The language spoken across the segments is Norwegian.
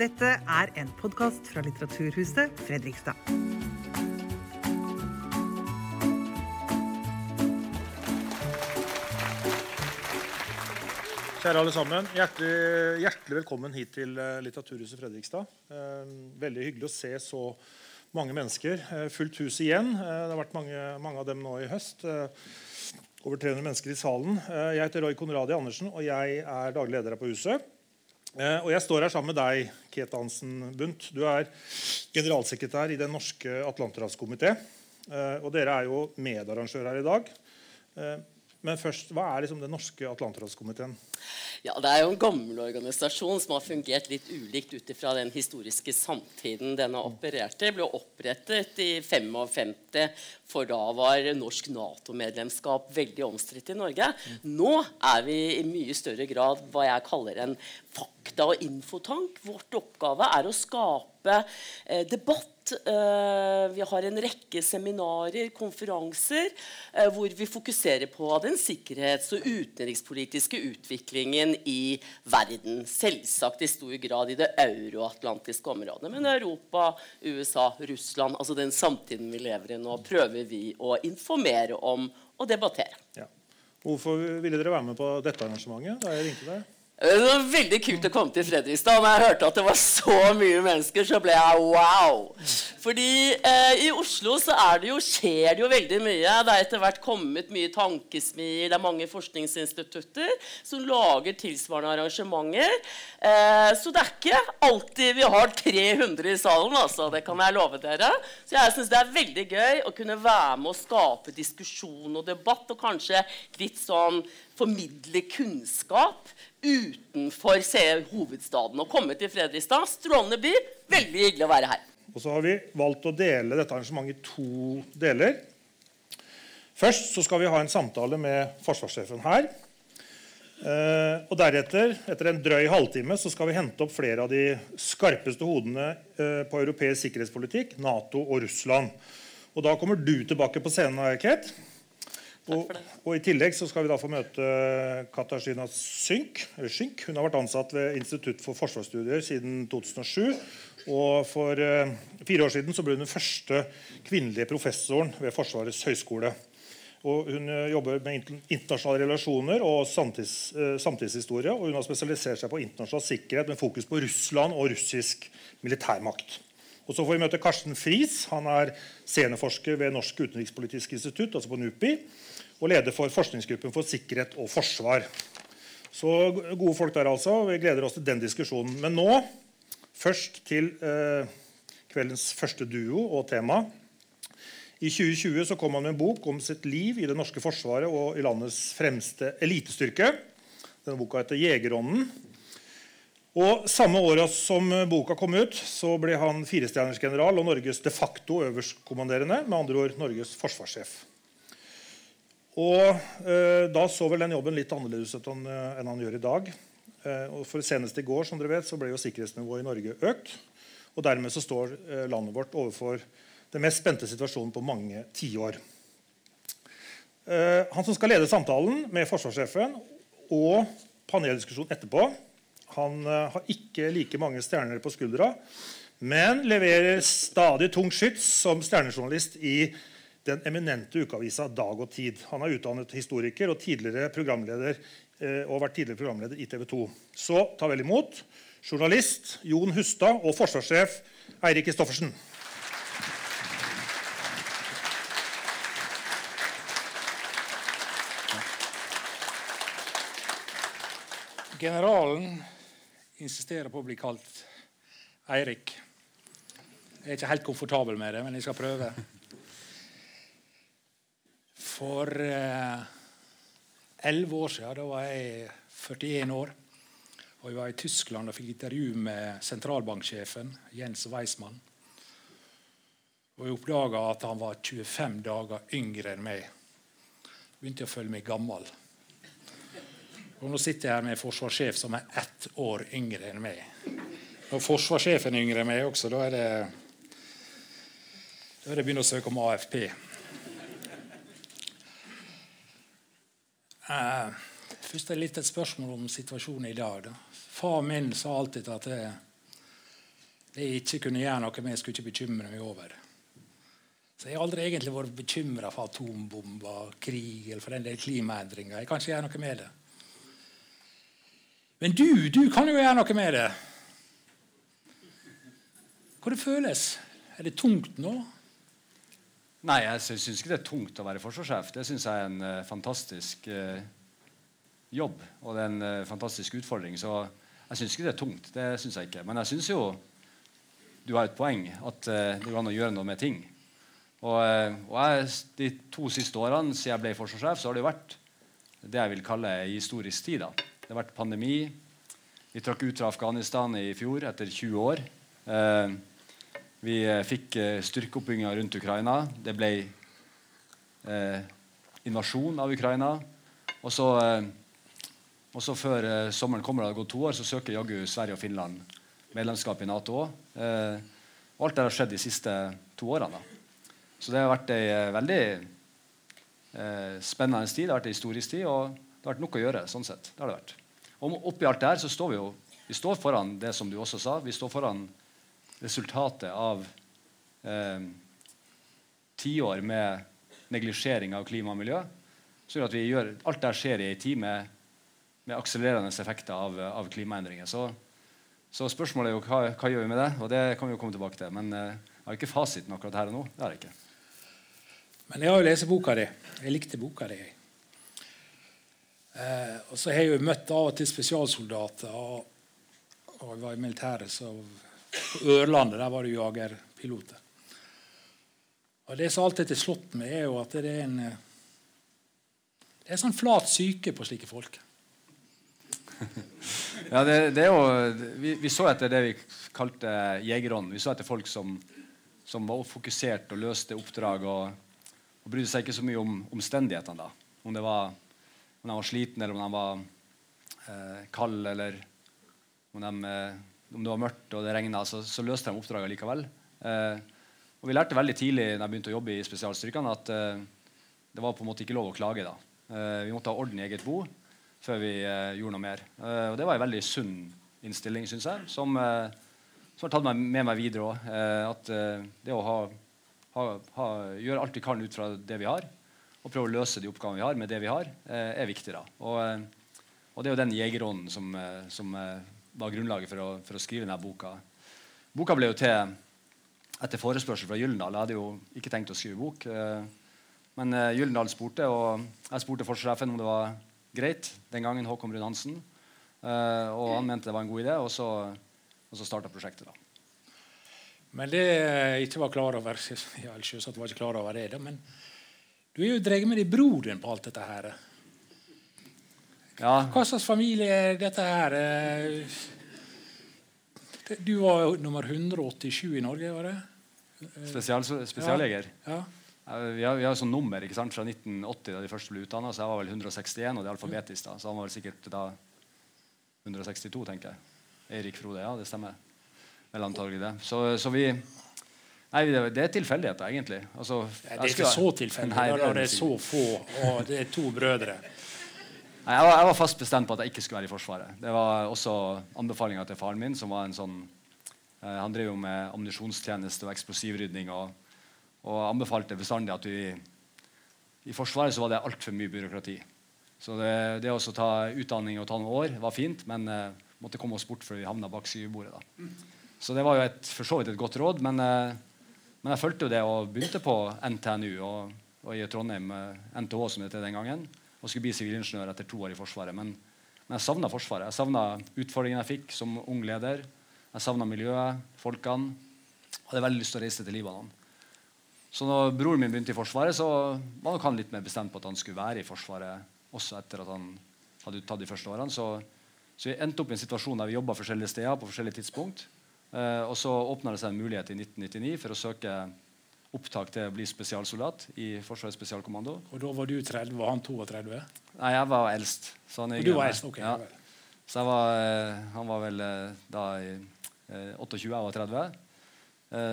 Dette er en podkast fra Litteraturhuset Fredrikstad. Kjære alle sammen. Hjertelig, hjertelig velkommen hit til eh, Litteraturhuset Fredrikstad. Eh, veldig hyggelig å se så mange mennesker. Eh, fullt hus igjen. Det har vært mange, mange av dem nå i høst. Over 300 mennesker i salen. Jeg heter Roy Konradi Andersen, og jeg er daglig leder her på huset. Eh, og jeg står her sammen med deg, Ket Hansen Bundt. Du er generalsekretær i Den norske atlanterhavskomité. Eh, og dere er jo medarrangør her i dag. Men først, hva er liksom Den norske atlanterhavskomiteen? Ja, Det er jo en gammel organisasjon som har fungert litt ulikt ut ifra den historiske samtiden den har operert i. Ble opprettet i 55, for da var norsk Nato-medlemskap veldig omstridt i Norge. Nå er vi i mye større grad hva jeg kaller en fakta- og infotank. Vårt oppgave er å skape eh, debatt. Eh, vi har en rekke seminarer, konferanser, eh, hvor vi fokuserer på den sikkerhets- og utenrikspolitiske utviklingen i verden. Selvsagt i stor grad i det euroatlantiske området. Men Europa, USA, Russland, altså den samtiden vi lever i nå, prøver vi å informere om og debattere. Ja. Hvorfor ville dere være med på dette arrangementet? da jeg ringte deg? Det var veldig kult å komme til Fredrikstad. Når jeg hørte at det var så mye mennesker, så ble jeg wow. Fordi eh, i Oslo så er det jo, skjer det jo veldig mye. Det er etter hvert kommet mye tankesmier. Det er mange forskningsinstitutter som lager tilsvarende arrangementer. Eh, så det er ikke alltid vi har 300 i salen, altså. Det kan jeg love dere. Så jeg syns det er veldig gøy å kunne være med å skape diskusjon og debatt, og kanskje litt sånn formidle kunnskap utenfor se, hovedstaden. Å komme til Fredrikstad, strålende by. Veldig hyggelig å være her. Og så har vi valgt å dele dette arrangementet i to deler. Først så skal vi ha en samtale med forsvarssjefen her. Eh, og deretter, etter en drøy halvtime, så skal vi hente opp flere av de skarpeste hodene eh, på europeisk sikkerhetspolitikk, Nato og Russland. Og da kommer du tilbake på scenen, Ket. Og, og, I tillegg så skal vi da få møte Katarzyna Synk. Synk. Hun har vært ansatt ved Institutt for forsvarsstudier siden 2007. Og For eh, fire år siden så ble hun den første kvinnelige professoren ved Forsvarets høgskole. Og hun eh, jobber med internasjonale relasjoner og samtids, eh, samtidshistorie. Og hun har spesialisert seg på internasjonal sikkerhet med fokus på Russland og russisk militærmakt. Og Så får vi møte Karsten Friis. Han er seniorforsker ved Norsk utenrikspolitisk institutt, altså på NUPI, og leder for forskningsgruppen for sikkerhet og forsvar. Så gode folk der, altså. Vi gleder oss til den diskusjonen. Men nå først til eh, kveldens første duo og tema. I 2020 så kom han med en bok om sitt liv i det norske forsvaret og i landets fremste elitestyrke. Denne boka heter 'Jegerånden'. Og Samme året som boka kom ut, så ble han firestjerners general og Norges de facto øverstkommanderende, med andre ord Norges forsvarssjef. Og eh, Da så vel den jobben litt annerledes ut enn, eh, han gjør i dag. Eh, og for Senest i går som dere vet, så ble jo sikkerhetsnivået i Norge økt. Og Dermed så står landet vårt overfor den mest spente situasjonen på mange tiår. Han som skal lede samtalen med forsvarssjefen og paneldiskusjonen etterpå, han har ikke like mange stjerner på skuldra, men leverer stadig tung skyts som stjernejournalist i den eminente ukeavisa Dag og Tid. Han er utdannet historiker og tidligere programleder eh, og vært tidligere programleder i TV 2. Så ta vel imot journalist Jon Hustad og forsvarssjef Eirik Kristoffersen. Generalen insisterer på å bli kalt Eirik. Jeg er ikke helt komfortabel med det, men jeg skal prøve. For elleve eh, år siden, da var jeg 41 år, og jeg var i Tyskland og fikk intervju med sentralbanksjefen Jens Weismann. Og jeg oppdaga at han var 25 dager yngre enn meg. Begynte å føle meg gammel. Og nå sitter jeg her med en forsvarssjef som er ett år yngre enn meg. Når forsvarssjefen er yngre enn meg også. Da er det da er det begynner å søke om AFP. Eh, først er litt et spørsmål om situasjonen i dag. Da. Far min sa alltid at det, det jeg ikke kunne gjøre noe med, skulle ikke bekymre meg over. Så Jeg har aldri egentlig vært bekymra for atombomber, krig eller for den del klimaendringer. Jeg kan ikke gjøre noe med det. Men du, du kan jo gjøre noe med det. Hvordan det føles? Er det tungt nå? Nei, jeg syns ikke det er tungt å være forsvarssjef. Det syns jeg er en uh, fantastisk uh, jobb og det er en uh, fantastisk utfordring. Så jeg syns ikke det er tungt. Det synes jeg ikke. Men jeg syns jo du har et poeng at det går an å gjøre noe med ting. Og, og jeg, De to siste årene siden jeg ble forsvarssjef, så har det jo vært det jeg vil kalle historisk tid. da. Det har vært pandemi. Vi trakk ut fra Afghanistan i fjor etter 20 år. Eh, vi eh, fikk eh, styrkeoppbygginga rundt Ukraina. Det ble eh, invasjon av Ukraina. Og så, eh, før eh, sommeren kommer, det har gått to år, så søker jaggu Sverige og Finland medlemskap i Nato òg. og alt det har skjedd de siste to årene. Da. Så det har vært ei veldig spennende tid. Det har vært ei historisk tid, og det har vært nok å gjøre. sånn sett. Det har det vært. Og oppi alt det her så står vi jo vi står foran det som du også sa. Vi står foran resultatet av eh, tiår med neglisjering av klima og miljø. Så at vi gjør, Alt der skjer i en tid med, med akselererende effekter av, av klimaendringer. Så, så, spørsmålet er jo hva, hva, gjør vi med det, og det kan vi jo komme tilbake til. Men eh, jeg har ikke fasiten akkurat her og nå. Det har jeg ikke. Men jeg har jo lest boka di. Jeg likte boka di. Eh, og så har jeg jo møtt av og til spesialsoldater. Og, og jeg var i militæret, så på Ørlandet der var det jagerpiloter. Og Det som alltid har slått meg, er jo at det er en det er sånn flat syke på slike folk. ja, det, det, er jo, vi, vi, så etter det vi kalte jegerånd. Vi så etter folk som, som var fokusert og løste oppdrag og, og brydde seg ikke så mye om omstendighetene. da. Om det var om de var sliten, eller om de var eh, kald, eller om, de, eh, om, det var mørkt og det regna, så, så, løste de oppdraget likevel. Eh, og Vi lærte veldig tidlig når jeg begynte å jobbe i spesialstyrkene, at eh, det var på en måte ikke lov å klage. da. Eh, vi måtte ha orden i eget bo før vi gjorde noe mer. og Det var en veldig sunn innstilling, syns jeg, som, som, har tatt meg med meg videre òg. at det å ha, ha, ha, gjøre alt vi kan ut fra det vi har, og prøve å løse de oppgavene vi har, med det vi har, er viktig. da. Og, og, det er jo den jegerånden som, som var grunnlaget for å, for å, skrive denne boka. Boka ble jo til etter forespørsel fra Gyllendal. Jeg hadde jo ikke tenkt å skrive bok. Men Gyllendal spurte, og jeg spurte forsvarssjefen om det var greit den gangen. Håkon Brun Hansen. Og han mente det var en god idé, og så, og så starta prosjektet. da. Men det jeg ikke var klar over ja, Selvsagt var ikke klar over det, men du er jo dreget med din bror din på alt dette her. Ja. Hva slags familie er dette her? Du var nummer 187 i Norge, var det? Spesial, spesialleger? Ja. ja. Vi har, vi har sånn nummer ikke sant, fra 1980, da de første ble utdanna. Så jeg var vel 161, og det er alfabetisk. da, Så han var vel sikkert da 162, tenker jeg. Eirik Frode, ja, det stemmer. Vel antagelig det. Så, så vi, Nei, Det er tilfeldigheter, egentlig. Altså, det er ikke så tilfeldig når det er så få, og det er to brødre. Nei, jeg, var, jeg, var, fast bestemt på at jeg ikke skulle være i Forsvaret. Det var også anbefalinga til faren min. som var en sånn, eh, Han drev jo med ammunisjonstjeneste og eksplosivrydning Og, og, anbefalte bestandig at vi I Forsvaret så var det altfor mye byråkrati. Så det, det å ta utdanning og ta noen år var fint, men eh, måtte komme oss bort før vi havna bak skrivebordet. Så det var jo et, for så vidt et godt råd, men eh, men jeg fulgte jo det og begynte på NTNU og, og i Trondheim, NTH som det het den gangen, og skulle bli sivilingeniør etter to år i Forsvaret. Men, men jeg savna Forsvaret. Jeg savna utfordringene jeg fikk som ung leder. Jeg savna miljøet, folkene. Jeg hadde veldig lyst til å reise til Libanon. Så når broren min begynte i Forsvaret, så var nok han litt mer bestemt på at han skulle være i Forsvaret også etter at han hadde tatt de første årene. Så, så vi endte opp i en situasjon der vi jobba forskjellige steder på forskjellige tidspunkt. Eh, og så åpna det seg en mulighet i 1999 for å søke opptak til å bli spesialsoldat i Forsvarets spesialkommando. Og da var du 30, var han 32? Nei, jeg var eldst. Så han og du var eldst, ok. Ja. Så var, uh, han var vel uh, da i 28, jeg var 30.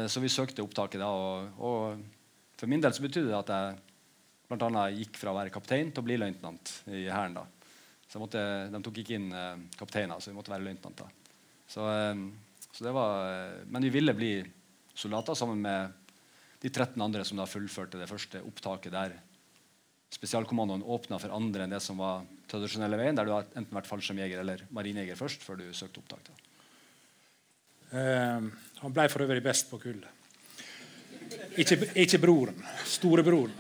så vi søkte opptaket da, og, og for min del så betydde det at jeg blant annet gikk fra å være kaptein til å bli løytnant i Hæren. Så måtte, De tok ikke inn kapteiner, så vi måtte være løytnanter. Så Så det var, eh, men vi ville bli soldater sammen med de 13 andre som da fullførte det første opptaket der spesialkommandoen åpna for andre enn det som var tradisjonelle veien, der du har enten vært fallskjermjeger eller marinejeger først før du søkte opptak. Eh, han ble for øvrig best på kullet. Ikke, ikke broren. Storebroren.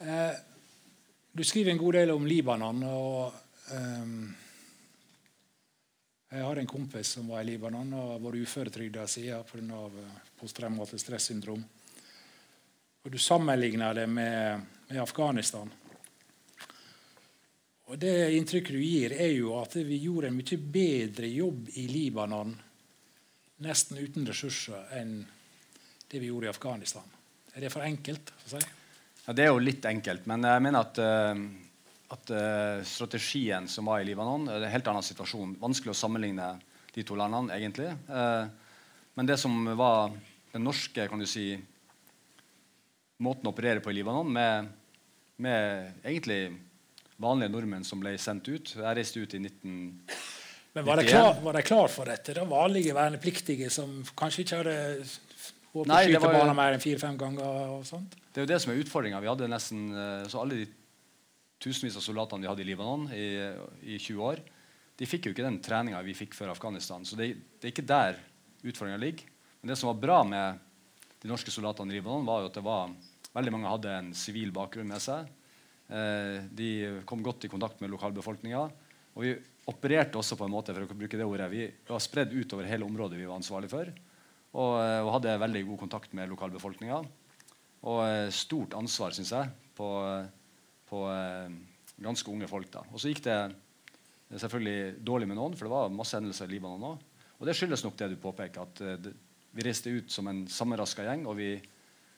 Eh, du skriver en god del om Libanon. og eh, Jeg har en kompis som var i Libanon og har vært uføretrygda siden pga. posttraumatisk stressyndrom. Og Du sammenligner det med, med Afghanistan. Og Det inntrykket du gir, er jo at vi gjorde en mye bedre jobb i Libanon nesten uten ressurser enn det vi gjorde i Afghanistan. Er det for enkelt? å si? Ja, Det er jo litt enkelt, men jeg mener at, uh, at uh, strategien som var i Libanon, er en helt annen situasjon. Vanskelig å sammenligne de to landene, egentlig. Uh, men det som var den norske kan du si, måten å operere på i Libanon, med, med egentlig vanlige nordmenn som ble sendt ut Jeg reiste ut i 19... Men var de, klar, klar for dette? Det vanlige vernepliktige som kanskje ikke hadde å påskyte barna mer enn fire-fem ganger? og sånt? Det er jo det som er utfordringa. Vi hadde nesten så alle de tusenvis av soldatene vi hadde i Libanon i, i 20 år, de fikk jo ikke den treninga vi fikk før Afghanistan. Så det, det er ikke der utfordringa ligger. Men det som var bra med de norske soldatene i Libanon, var jo at det var, veldig mange hadde en sivil bakgrunn med seg. Eh, de kom godt i kontakt med lokalbefolkninga. Og vi opererte også på en måte for å bruke det ordet, vi var spredd utover hele området vi var ansvarlig for. Og, eh, og hadde veldig god kontakt med lokalbefolkninga. Og eh, stort ansvar, syns jeg, på, på eh, ganske unge folk. da. Og så gikk det selvfølgelig dårlig med noen, for det var masse hendelser i Libanon òg. Og det skyldes nok det du påpeker, at uh, det, vi reiste ut som en sammenraska gjeng. Og vi,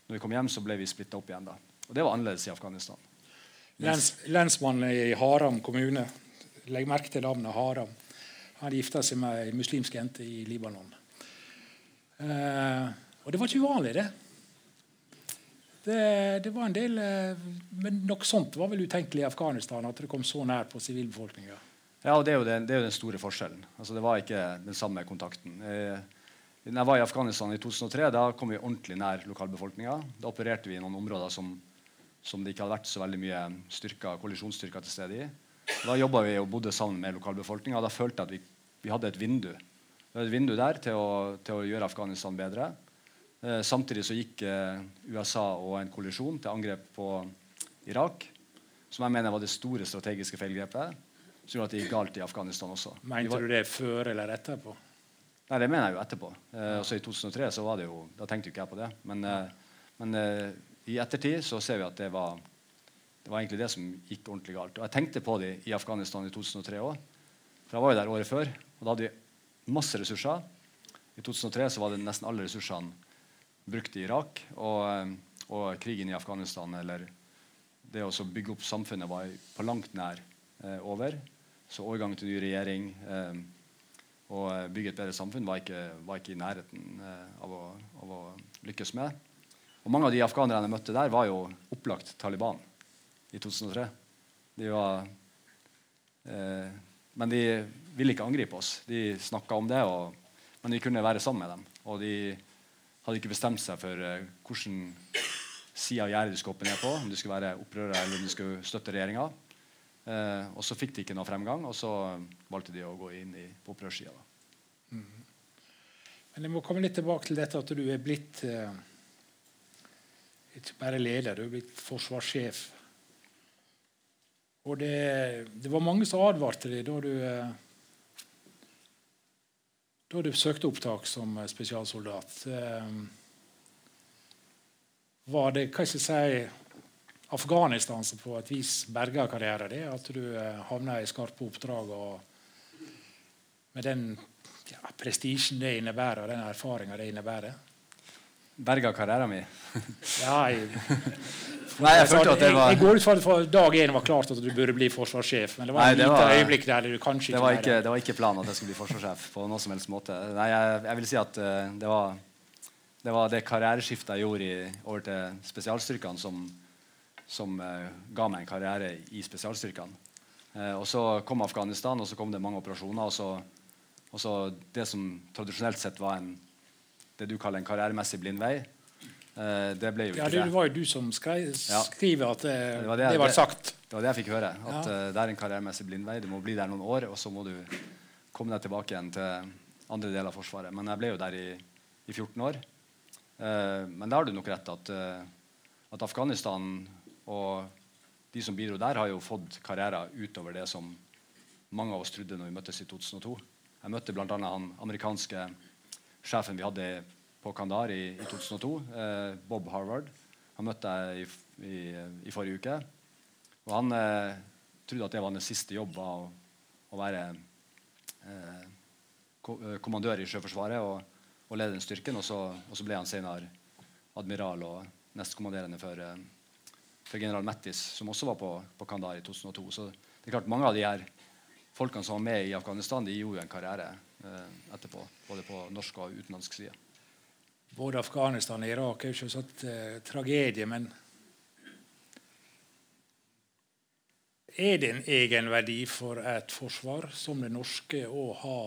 når vi kom hjem, så ble vi splitta opp igjen. da. Og det var annerledes i Afghanistan. Lens, lensmannen i Haram kommune, legg merke til navnet Haram, han gifta seg med ei muslimsk jente i Libanon. Eh, og det var ikke uvanlig, det. Det, det, var en del Men noe sånt var vel utenkelig i Afghanistan, at det kom så nær på sivilbefolkninga. Ja, og det er, jo den, det er jo den store forskjellen. Altså, det var ikke den samme kontakten. Da når jeg var i Afghanistan i 2003, da kom vi ordentlig nær lokalbefolkninga. Da opererte vi i noen områder som, som, det ikke hadde vært så veldig mye styrker, koalisjonsstyrker til stede i. Da jobba vi og bodde sammen med lokalbefolkninga. Da følte jeg at vi, vi, hadde et vindu. Vi hadde et vindu der til å, til å gjøre Afghanistan bedre. Eh, samtidig så gikk eh, USA og en kollisjon til angrep på Irak, som jeg mener var det store strategiske feilgrepet som gjorde at det gikk galt i Afghanistan også. Mente var... du det før eller etterpå? Nei, Det mener jeg jo etterpå. Eh, også I 2003 så var det jo, da tenkte jo ikke jeg på det. Men, eh, men eh, i ettertid så ser vi at det var, det var egentlig det som gikk ordentlig galt. Og Jeg tenkte på det i Afghanistan i 2003 òg. For jeg var jo der året før, og da hadde vi masse ressurser. I 2003 så var det nesten alle ressursene brukt i Irak. Og, eh, og krigen i Afghanistan, eller det å bygge opp samfunnet, var på langt nær eh, over. Så overgang til ny regjering eh, og bygge et bedre samfunn var ikke, var ikke i nærheten eh, av, å, av, å, lykkes med. Og Mange av de afghanerne jeg møtte der, var jo opplagt Taliban i 2003. De var, eh, men de ville ikke angripe oss. De snakka om det, og, men vi kunne være sammen med dem. Og de hadde ikke bestemt seg for eh, hvilken side av gjerdet du skulle hoppe ned på. Om du skulle være opprører eller om du skulle støtte regjeringa. Eh, og så fikk de ikke noe fremgang, og så valgte de å gå inn i, på opprørssida. Mm. Men jeg må komme litt tilbake til dette at du er blitt eh, ikke bare leder, du er blitt forsvarssjef. Og det, det var mange som advarte deg da du eh, da du søkte opptak som spesialsoldat. Eh, var det hva skal jeg si, Afghanistan som på et vis berga karrieren din. At du eh, havna i skarpe oppdrag og med den ja, prestisjen det innebærer, og den erfaringa det innebærer. Berga karrieren min? Nei. Nei, jeg, følte at det var... Jeg, går ut fra at dag én var klart at du burde bli forsvarssjef. Men det var et lite øyeblikk der du kanskje det var ikke Det var ikke planen at jeg skulle bli forsvarssjef. på noen som helst måte. Nei, jeg, jeg vil si at uh, det var det var det karriereskiftet jeg gjorde i, over til spesialstyrkene, som som uh, ga meg en karriere i spesialstyrkene. Uh, og Så kom Afghanistan, og så kom det mange operasjoner. Og så, Altså det som tradisjonelt sett var en, det du kaller en karrieremessig blindvei. Eh, det ble jo Ja, ikke det det. var jo du som skrev, skriver at det, Det det var det, det- var sagt. Det var det jeg fikk høre. At Ja. eh, det er en karrieremessig blindvei. Du må bli der noen år, og så må du komme deg tilbake igjen til andre deler av Forsvaret. Men jeg ble jo der i, i 14 år. Eh, men da har du nok rett at, eh, at Afghanistan og de som bidro der, har jo fått karrierer utover det som mange av oss trodde når vi møttes i 2002. Jeg møtte bl.a. han amerikanske sjefen vi hadde på Kandar i, i 2002, eh, Bob Harvard. Han møtte jeg i, i, i forrige uke. Og han eh, trodde at det var hans siste jobb å, å være eh, eh, kommandør i Sjøforsvaret og, og lede den styrken. Og så, og så ble han senere admiral og nestkommanderende for, eh, for general Mattis, som også var på, på Kandar i 2002. Så det er klart mange av de her folkene som var med i Afghanistan, de gjorde jo en karriere etterpå. Både på norsk og utenlandsk side. Både Afghanistan og Irak er jo selvsagt eh, tragedie, men Er det en egenverdi for et forsvar som det norske å ha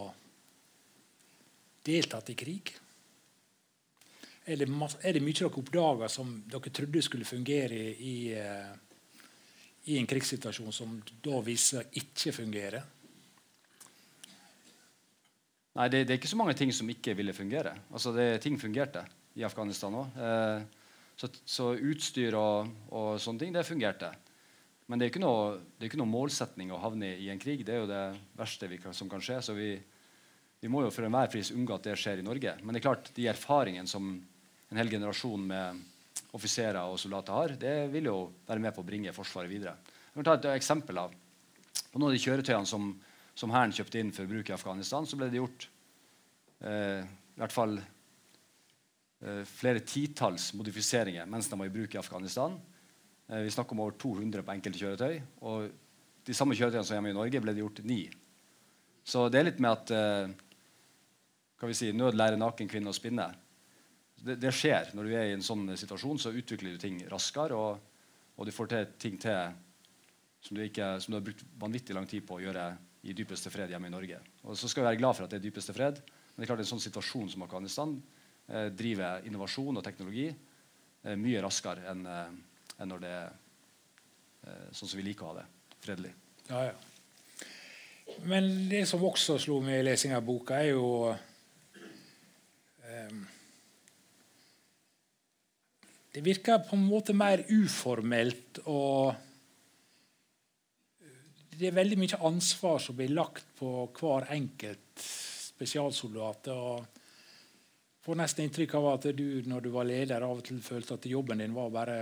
deltatt i krig? Er det, er det mye dere oppdager som dere trodde skulle fungere i, eh, i en krigssituasjon, som da viser ikke fungere? Nei, det, det er ikke så mange ting som ikke ville fungere. Altså, det, ting fungerte i Afghanistan òg. Eh, så, så utstyr og, og sånne ting, det fungerte. Men det er ikke noe, det er ikke noe målsetning å havne i en krig. Det er jo det verste kan, som kan skje. Så vi, vi må jo for enhver pris unngå at det skjer i Norge. Men det er klart, de erfaringene som en hel generasjon med offiserer og soldater har, det vil jo være med på å bringe Forsvaret videre. Jeg kan ta et eksempel av på noen av de kjøretøyene som, som Hæren kjøpte inn for bruk i Afghanistan, så ble det gjort i hvert fall eh, flere titalls modifiseringer mens de var i bruk i Afghanistan. Eh, vi snakker om over 200 på enkelte kjøretøy. Og de samme kjøretøyene som hjemme i Norge, ble det gjort ni. Så det er litt med at eh, kan vi si, nød lærer naken kvinne å spinne. Det, det skjer. Når du er i en sånn situasjon, så utvikler du ting raskere, og, og du får til ting til som du, ikke, som du har brukt vanvittig lang tid på å gjøre i dypeste fred hjemme i Norge. Og så skal vi være glad for at det er dypeste fred, men det er klart en sånn situasjon som Afghanistan eh, driver innovasjon og teknologi eh, mye raskere enn eh, en når det er eh, sånn som vi liker å ha det, fredelig. Ja, ja. Men det som også slo meg i lesing av boka, er jo ehm, Det virker på en måte mer uformelt og Det er veldig mye ansvar som blir lagt på hver enkelt spesialsoldat. og får nesten inntrykk av at du når du var leder, av og til følte at jobben din var bare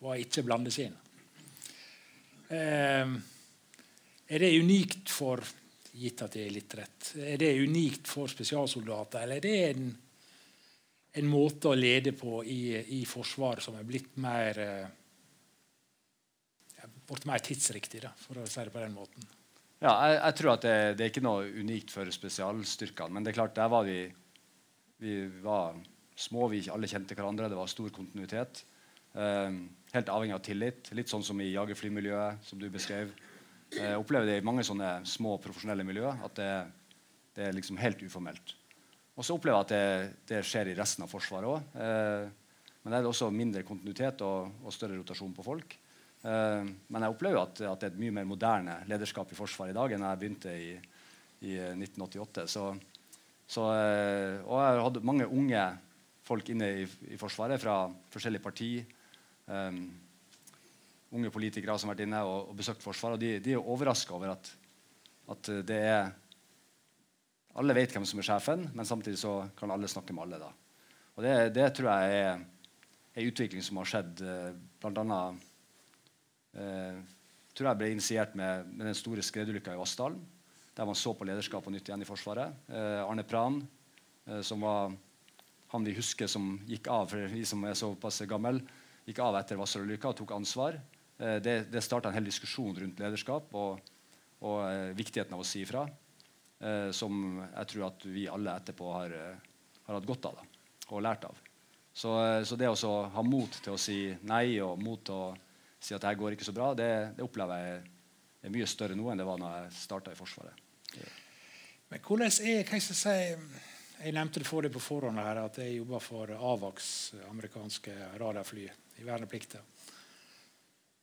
var ikke blandes inn. Eh, er det unikt for gitt at det er litt rett, er det unikt for spesialsoldater, eller er det en, en måte å lede på i, i Forsvaret som er blitt mer eh, mer tidsriktig, da, for å si det på den måten? Ja, jeg, jeg tror at det, det er ikke noe unikt for spesialstyrkene. Men det er klart, der var vi Vi var små, vi alle kjente hverandre. Det var stor kontinuitet. Eh, helt avhengig av tillit. Litt sånn som i jagerflymiljøet, som du beskrev. Jeg opplever det i mange sånne små profesjonelle miljøer at det, det er liksom helt uformelt. Og så opplever jeg at det, det skjer i resten av Forsvaret òg. Eh, men der er det også mindre kontinuitet og, og større rotasjon på folk. Eh, men jeg opplever at, at det er et mye mer moderne lederskap i Forsvaret i dag enn jeg begynte i, i 1988. Så, så, eh, og jeg hadde mange unge folk inne i, i Forsvaret fra forskjellige partier. Um, unge politikere som har vært inne og, og besøkt Forsvaret. Og de, de er overraska over at, at det er Alle vet hvem som er sjefen, men samtidig så kan alle snakke med alle. da. Og Det, det tror jeg er en utvikling som har skjedd blant bl.a. Eh, tror jeg ble initiert med, med den store skredulykka i Vassdalen. Der man så på lederskap på nytt igjen i Forsvaret. Eh, Arne Pran, eh, som var han vi husker som gikk av, for vi som er såpass gammel, gikk av etter Vassdalulykka og tok ansvar. Eh, det det starta en hel diskusjon rundt lederskap og, og eh, viktigheten av å si ifra. Eh, som jeg tror at vi alle etterpå har, har hatt godt av da, og lært av. Så, så det å ha mot til å si nei og mot til å si at det går ikke så bra, det, det opplever jeg er mye større nå enn det var når jeg starta i Forsvaret. Men hvordan er hva skal jeg si, Jeg nevnte det for deg på forhånd her, at jeg jobber for AVAX, amerikanske radarfly, i verneplikta.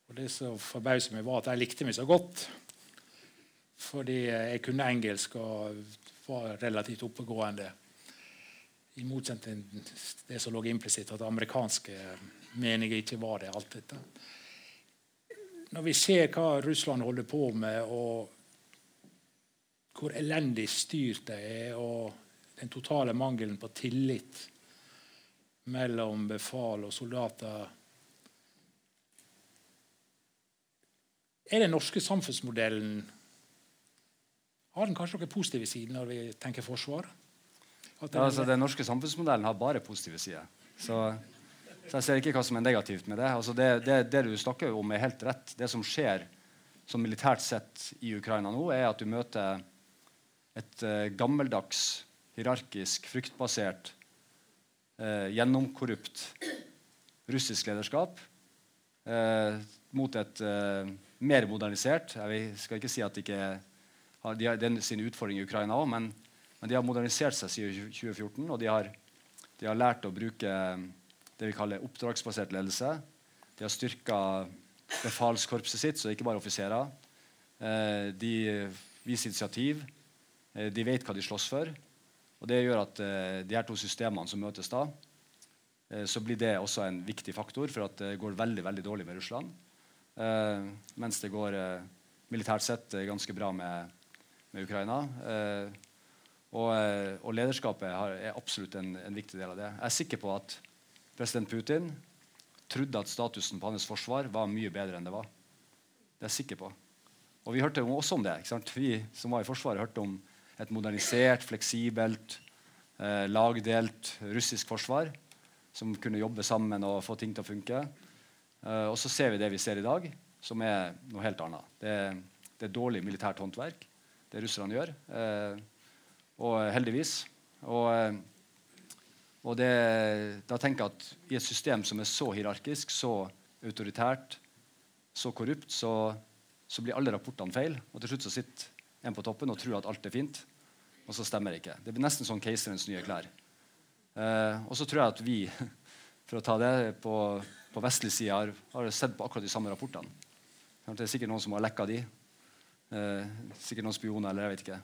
Og Det som forbauset meg, var at de likte meg så godt. Fordi jeg kunne engelsk og var relativt oppegående. I motsetning til det som lå implisitt, at amerikanske meninger ikke var det. alt dette. Når vi ser hva Russland holder på med, og hvor elendig styrt det er, og den totale mangelen på tillit mellom befal og soldater Er den norske samfunnsmodellen Har den kanskje noen positive sider når vi tenker forsvar? Ja, altså, den norske samfunnsmodellen har bare positive sider. Så, så, jeg ser ikke hva som er negativt med det. Altså, det, det. det, du snakker om, er helt rett. Det som skjer som militært sett i Ukraina nå, er at du møter et uh, gammeldags, hierarkisk, fryktbasert, uh, gjennomkorrupt russisk lederskap uh, mot et mer modernisert Jeg skal ikke si at de ikke har, de har sin utfordring i Ukraina òg, men, men, de har modernisert seg siden 2014. Og de har, de har, lært å bruke det vi kaller oppdragsbasert ledelse. De har styrka befalskorpset sitt, så det er ikke bare offiserer. Eh, de viser initiativ. Eh, de vet hva de slåss for. Og det gjør at eh, de her to systemene som møtes da, så blir det også en viktig faktor for at det går veldig, veldig dårlig med Russland. Mens det går militært sett ganske bra med, med Ukraina. Og, og, lederskapet er absolutt en, en, viktig del av det. Jeg er sikker på at president Putin trodde at statusen på hans forsvar var mye bedre enn det var. Det er jeg sikker på. Og vi hørte også om det. Vi som var i Forsvaret, hørte om et modernisert, fleksibelt, lagdelt russisk forsvar som kunne jobbe sammen og få ting til å funke. Eh, og så ser vi det vi ser i dag, som er noe helt annet. Det, det er dårlig militært håndverk, det russerne gjør. Eh, og heldigvis. Og, uh, og det, da tenker jeg at i et system som er så hierarkisk, så autoritært, så korrupt, så, så blir alle rapportene feil. Og til slutt så sitter en på toppen og tror at alt er fint, og så stemmer det ikke. Det blir nesten sånn keiserens nye klær. og så tror jeg at vi, for å ta det på på vestlig side har, har sett på akkurat de samme rapportene. Det er sikkert noen som har lekka de. Eh, sikkert noen spioner eller jeg vet ikke,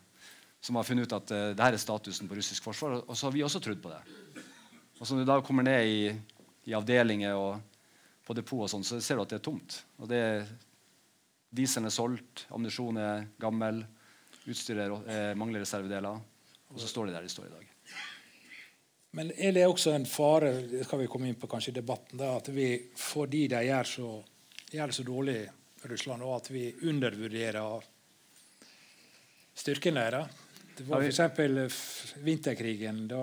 som har funnet ut at eh, dette er statusen på russisk forsvar. Og så har vi også trodd på det. Og så når du da kommer ned i, i avdelinger og på depot, og sånn, så ser du at det er tomt. Og det, Dieselen er solgt, ammunisjonen er gammel, utstyret mangler reservedeler. Og så står de der de står i dag. Men er det også en fare det skal vi komme inn på kanskje i debatten, da, at vi, fordi de gjør, så, gjør det så dårlig Russland, og at vi undervurderer styrken deres? Det var f.eks. vinterkrigen. da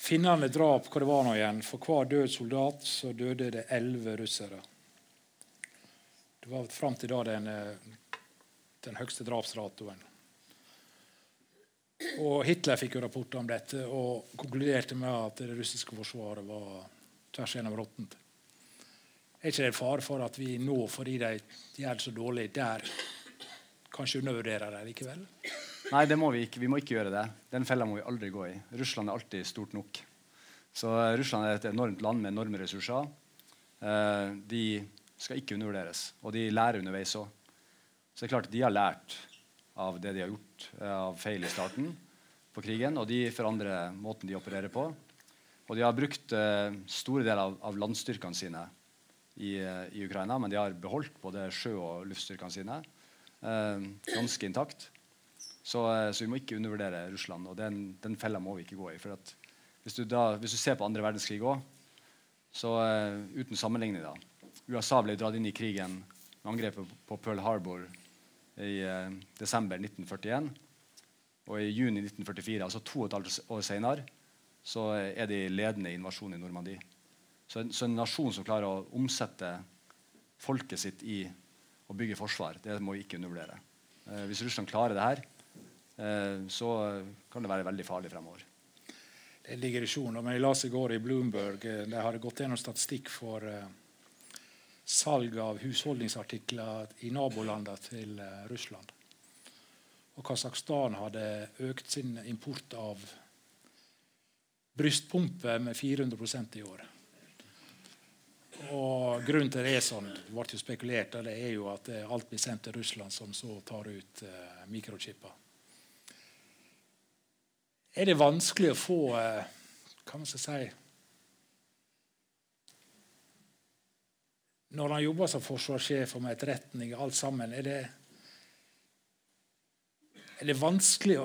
Finnene drap hva det var nå igjen. For hver død soldat så døde det elleve russere. Det var fram til da den, eh, den høyeste drapsratoen. Og Hitler fikk jo rapporter om dette og konkluderte med at det russiske forsvaret var tvers gjennom råttent. Er ikke det en fare for at vi nå, fordi de gjør det så dårlig der, kanskje undervurderer det likevel? Nei, det må vi ikke. Vi må ikke gjøre det. Den fella må vi aldri gå i. Russland er alltid stort nok. Så uh, Russland er et enormt land med enorme ressurser. Uh, de skal ikke undervurderes. Og de lærer underveis òg. Så det er klart de har lært av det de har gjort eh, av feil i starten på krigen. Og de forandrer måten de opererer på. Og de har brukt store deler av, landstyrkene sine i, i, Ukraina, men de har beholdt både sjø- og luftstyrkene sine ganske intakt. Så, så, vi må ikke undervurdere Russland, og den, den fella må vi ikke gå i. for hvis du, da, hvis du ser på andre verdenskrig òg, så uten sammenligning da, USA ble dratt inn i krigen med angrepet på Pearl Harbor i uh, desember 1941. Og i juni 1944, altså to og et halvt år senere, så er de ledende i invasjonen i Normandie. Så en, så en, nasjon som klarer å omsette folket sitt i å bygge forsvar, det må vi ikke undervurdere. Uh, hvis Russland klarer det her, eh, så kan det være veldig farlig fremover. Det er digresjon. Men jeg leste i går i Bloomberg eh, de hadde gått gjennom statistikk for eh, salg av husholdningsartikler i nabolandene til Russland. Og Kasakhstan hadde økt sin import av brystpumper med 400% i år. Og Grunnen til det er sånn, det ble jo spekulert, det er jo at alt blir sendt til Russland, som så tar ut eh, mikrochipper. Er det vanskelig å få uh, Hva man skal si Når han jobber som forsvarssjef og med etterretning, alt sammen, er det, er det vanskelig å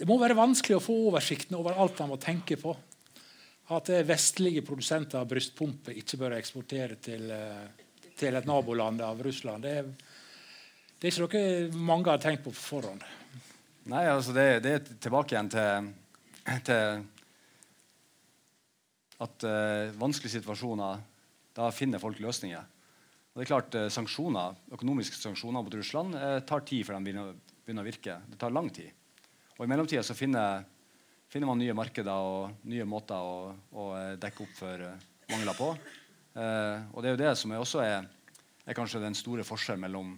det må være vanskelig å få oversikten over alt han må tenke på at vestlige produsenter av brystpumper ikke bør eksportere til, eh, til et naboland av Russland. Det det er ikke noe mange har tenkt på på forhånd. Nei, altså det, det er tilbake igjen til, til at uh, vanskelige situasjoner Da finner folk løsninger. Og det er klart uh, sanksjoner, Økonomiske sanksjoner mot Russland uh, tar tid før de begynner, begynner, å virke. Det tar lang tid. Og I mellomtida så finner finner man nye markeder og nye måter å, å dekke opp for mangler på. Og det er jo det som er også er, er kanskje den store forskjellen mellom,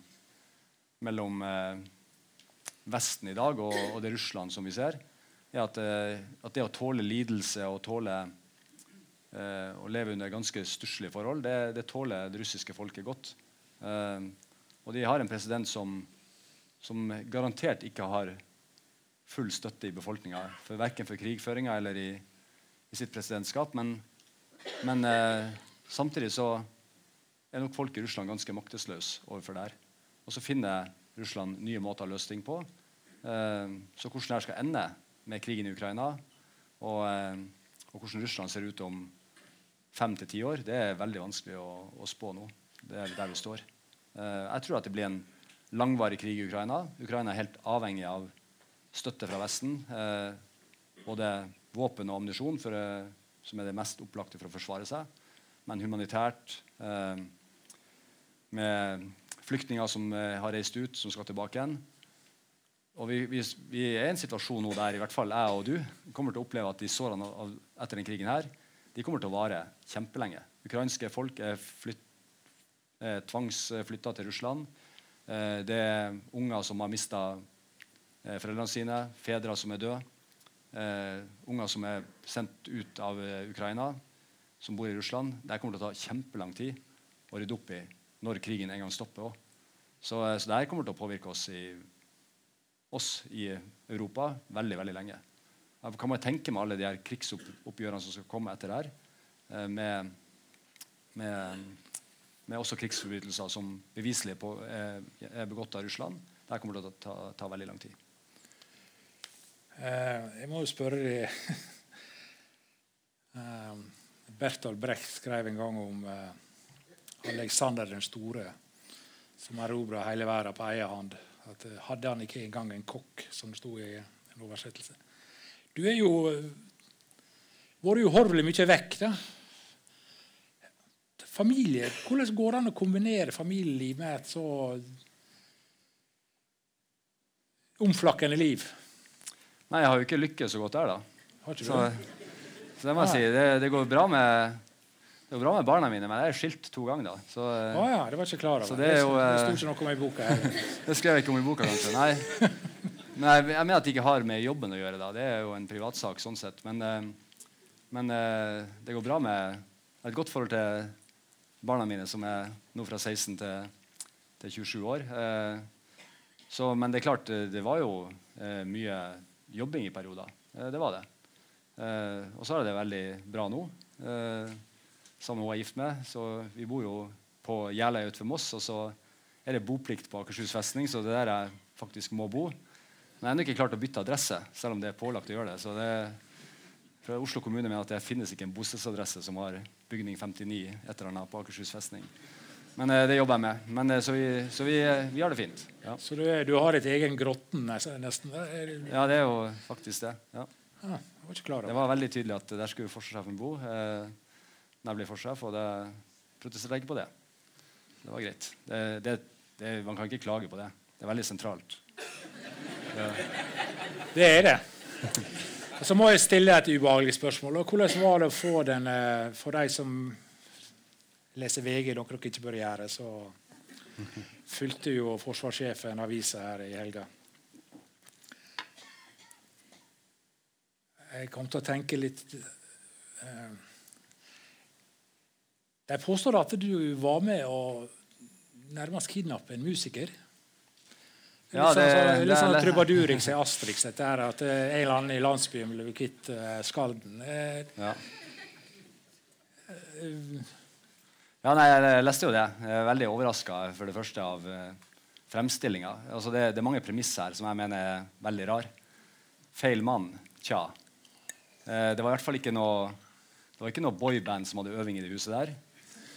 mellom Vesten i dag og, og, det Russland som vi ser, er at, at det å tåle lidelse og tåle å leve under ganske stusslige forhold, det, det, tåler det russiske folket godt. og de har en president som, som garantert ikke har full støtte i befolkninga. Verken for krigføringa eller i, i, sitt presidentskap. Men, men eh, samtidig så er nok folk i Russland ganske maktesløse overfor det her. Og så finner Russland nye måter å løse ting på. Eh, så hvordan det skal ende med krigen i Ukraina, og, eh, og hvordan Russland ser ut om fem til ti år, det er veldig vanskelig å, å, spå nå. Det er der vi står. Eh, jeg tror at det blir en langvarig krig i Ukraina. Ukraina er helt avhengig av støtte fra Vesten. Både våpen og ammunisjon, som er det mest opplagte for å forsvare seg. Men humanitært, med flyktninger som eh, har reist ut, som skal tilbake igjen. Og vi, vi, vi, er i en situasjon nå der i hvert fall jeg og du kommer til å oppleve at de sårene av, etter denne krigen her, de kommer til å vare kjempelenge. Ukrainske folk er, flytt, er tvangsflytta til Russland. Eh, det er unger som har mista eh, foreldrene sine, fedre som er døde, eh, unger som er sendt ut av eh, Ukraina, som bor i Russland. Det kommer til å ta kjempelang tid å rydde opp i når krigen en gang stopper. Også. Så, eh, så det kommer til å påvirke oss i, oss i Europa veldig veldig lenge. Jeg kan man tenke med alle de her krigsoppgjørene som skal komme etter det her, eh, med, med, med, også krigsforbrytelser som beviselig er, er begått av Russland. Det kommer til å ta, ta veldig lang tid. Eh, jeg må jo spørre deg eh, Bertolt Brecht skrev en gang om eh, Alexander den store, som erobra hele verden på egen hånd. At, hadde han ikke engang en kokk, som det sto i en oversettelse. Du er jo vært uhorvelig mye vekk. da. Familie, Hvordan går det an å kombinere familieliv med et så omflakkende liv? Nei, jeg har jo ikke lykkes så godt der, da. Har ikke Så, så, det må jeg si. Det, det, går bra med det går bra med barna mine, men jeg er skilt to ganger. da. Så, oh, ja, det var ikke klar over. Det, er jo, det sto ikke noe om i boka. Det skrev jeg ikke om i boka, kanskje. Nei. Men jeg, jeg, mener at det ikke har med jobben å gjøre. da. Det er jo en privatsak. sånn sett. Men, eh, men eh, det går bra med Jeg har et godt forhold til barna mine, som er nå fra 16 til, til 27 år. Eh, så, men det er klart, det var jo mye jobbing i perioder. Eh, det var det. Eh, og så er det veldig bra nå. Med hun er gift med. Så vi bor jo på Jeløya utenfor Moss. Og så er det boplikt på Akershus festning, så det er der jeg faktisk må bo. Men jeg har ennå ikke klart å bytte adresse, selv om det er pålagt å gjøre det. Så det fra Oslo kommune mener at det finnes ikke en bostedsadresse som har bygning 59 et eller annet på Akershus festning. Men eh, det jobber jeg med. Men, eh, så vi, så vi, eh, vi, har det fint. Ja. Så du, du har et egen grotten nesten? Ja, det er jo faktisk det. Ja. Ah, var Det var veldig tydelig at der skulle forsvarssjefen bo. Eh, nemlig for seg, og det protesterte jeg ikke på det. Det var greit. Det, det, det, man kan ikke klage på det. Det er veldig sentralt. Det, er det. Og så må jeg stille et ubehagelig spørsmål. Hvordan var det å få den eh, for de som leser VG, noe dere ikke bør gjøre, så fulgte jo forsvarssjefen avisa her i helga. Jeg kom til å tenke litt eh, de påstår at du var med å nærmest kidnappe en musiker. Litt Ja, det- sånn, sånn, litt sånn le- trubadurix i Asterix, dette her, at eh, en eller annen i landsbyen ble kvitt eh, skalden. Eh, Ja. Ja, nei, jeg leste jo det. Jeg er veldig overraska for det første av uh, fremstillinga. Altså det, det er mange premisser her som jeg mener er veldig rar. Feil mann. Tja. Det var i hvert fall ikke noe Det var ikke noe boyband som hadde øving i det huset der.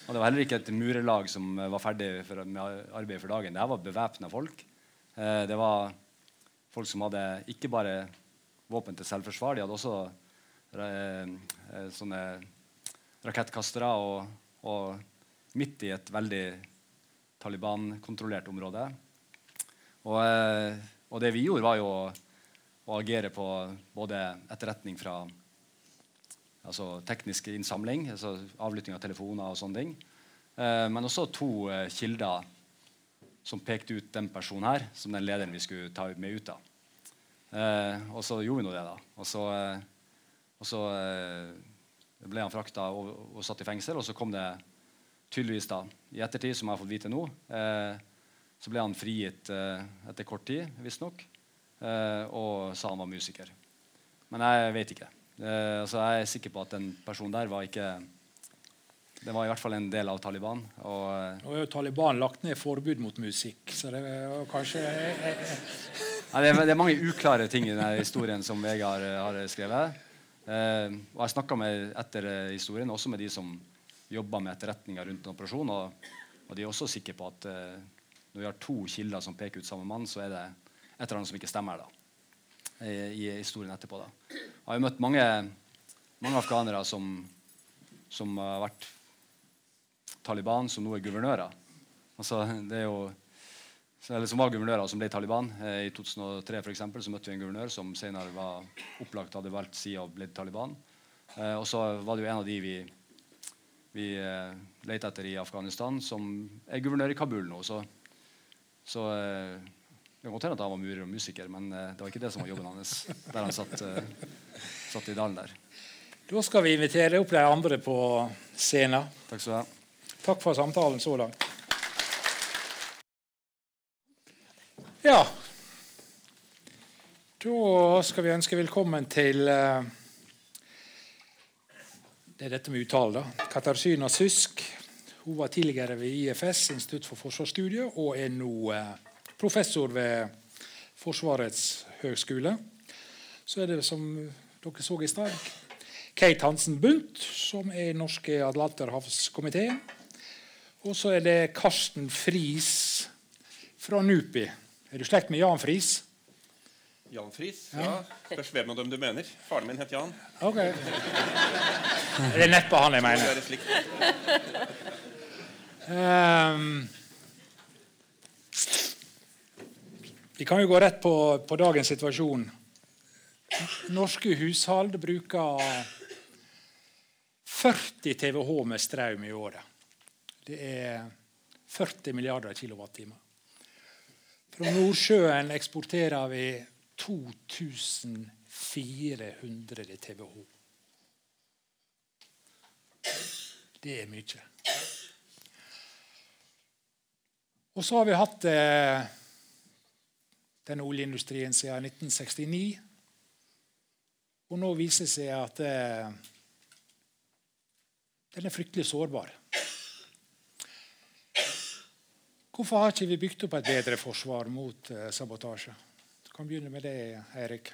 Og det var heller ikke et murerlag som eh, var ferdig for, med arbeidet for dagen. Det var bevæpna folk. Eh, det var folk som hadde ikke bare våpen til selvforsvar, de hadde også eh, sånne rakettkastere og, og midt i et veldig Taliban-kontrollert område. Og, og det vi gjorde, var jo å, å agere på både etterretning fra altså teknisk innsamling, altså avlytting av telefoner og sånne ting, eh, men også to eh, kilder som pekte ut den personen her som den lederen vi skulle ta med ut. av. Eh, og så gjorde vi nå det, da. Og så, eh, og så eh, ble han frakta og, og satt i fengsel. Og så kom det tydeligvis da, i ettertid, som jeg har fått vite nå, eh, så ble han frigitt etter kort tid, visstnok, eh, og sa han var musiker. Men jeg vet ikke. Eh, så jeg er sikker på at den personen der var ikke Det var i hvert fall en del av Taliban. Og, eh, Nå er jo Taliban lagt ned forbud mot musikk, så det er kanskje eh, eh, Nei, det, er, det er mange uklare ting i denne historien som Vegard har, har skrevet. Uh, og jeg snakka etter eh, historien også med de som jobba med etterretninga rundt en operasjon. Og, og de er også sikre på at uh, når vi har to kilder som peker ut samme mann, så er det et eller annet som ikke stemmer da, i, historien etterpå. da. Jeg har jo møtt mange, mange afghanere som, som har vært Taliban, som nå er guvernører. Altså, det er jo eller som var guvernører som ble Taliban. Eh, I 2003 for eksempel, så møtte vi en guvernør som senere var opplagt hadde valgt side og blitt Taliban. Eh, og så var det jo en av de vi, vi eh, lette etter i Afghanistan, som er guvernør i Kabul nå. Så, så det kan godt hende at han var murer og musiker, men eh, det var ikke det som var jobben hans. Der han satt, eh, satt i dalen der. Da skal vi invitere opp de andre på scenen. Takk skal du ha. Takk for samtalen så langt. Ja. Da skal vi ønske velkommen til eh, Det er dette med uttale, da. Katarzyna Sysk. Hun var tidligere ved IFS, Institutt for forsvarsstudier, og er nå professor ved Forsvarets høgskole. Så er det, som dere så i stad, Kate Hansen Bundt, som er i norske Atlanterhavskomité. Og så er det Karsten Friis fra NUPI. Er du slekt med Jan Friis? Jan Friis? Ja. Spørs hvem av dem du mener. Faren min het Jan. Ok. Det er neppe han jeg mener. er slikt. Ehm, vi kan jo gå rett på, på dagens situasjon. Norske hushold bruker 40 TWh med strøm i året. Det er 40 milliarder kilowattimer. Fra Nordsjøen eksporterer vi 2400 TWh. Det er mye. Og så har vi hatt eh, denne oljeindustrien siden 1969. Og nå viser det seg at eh, den er fryktelig sårbar. Hvorfor har ikke vi bygd opp et bedre forsvar mot eh, sabotasje? Du kan begynne med det, Eirik.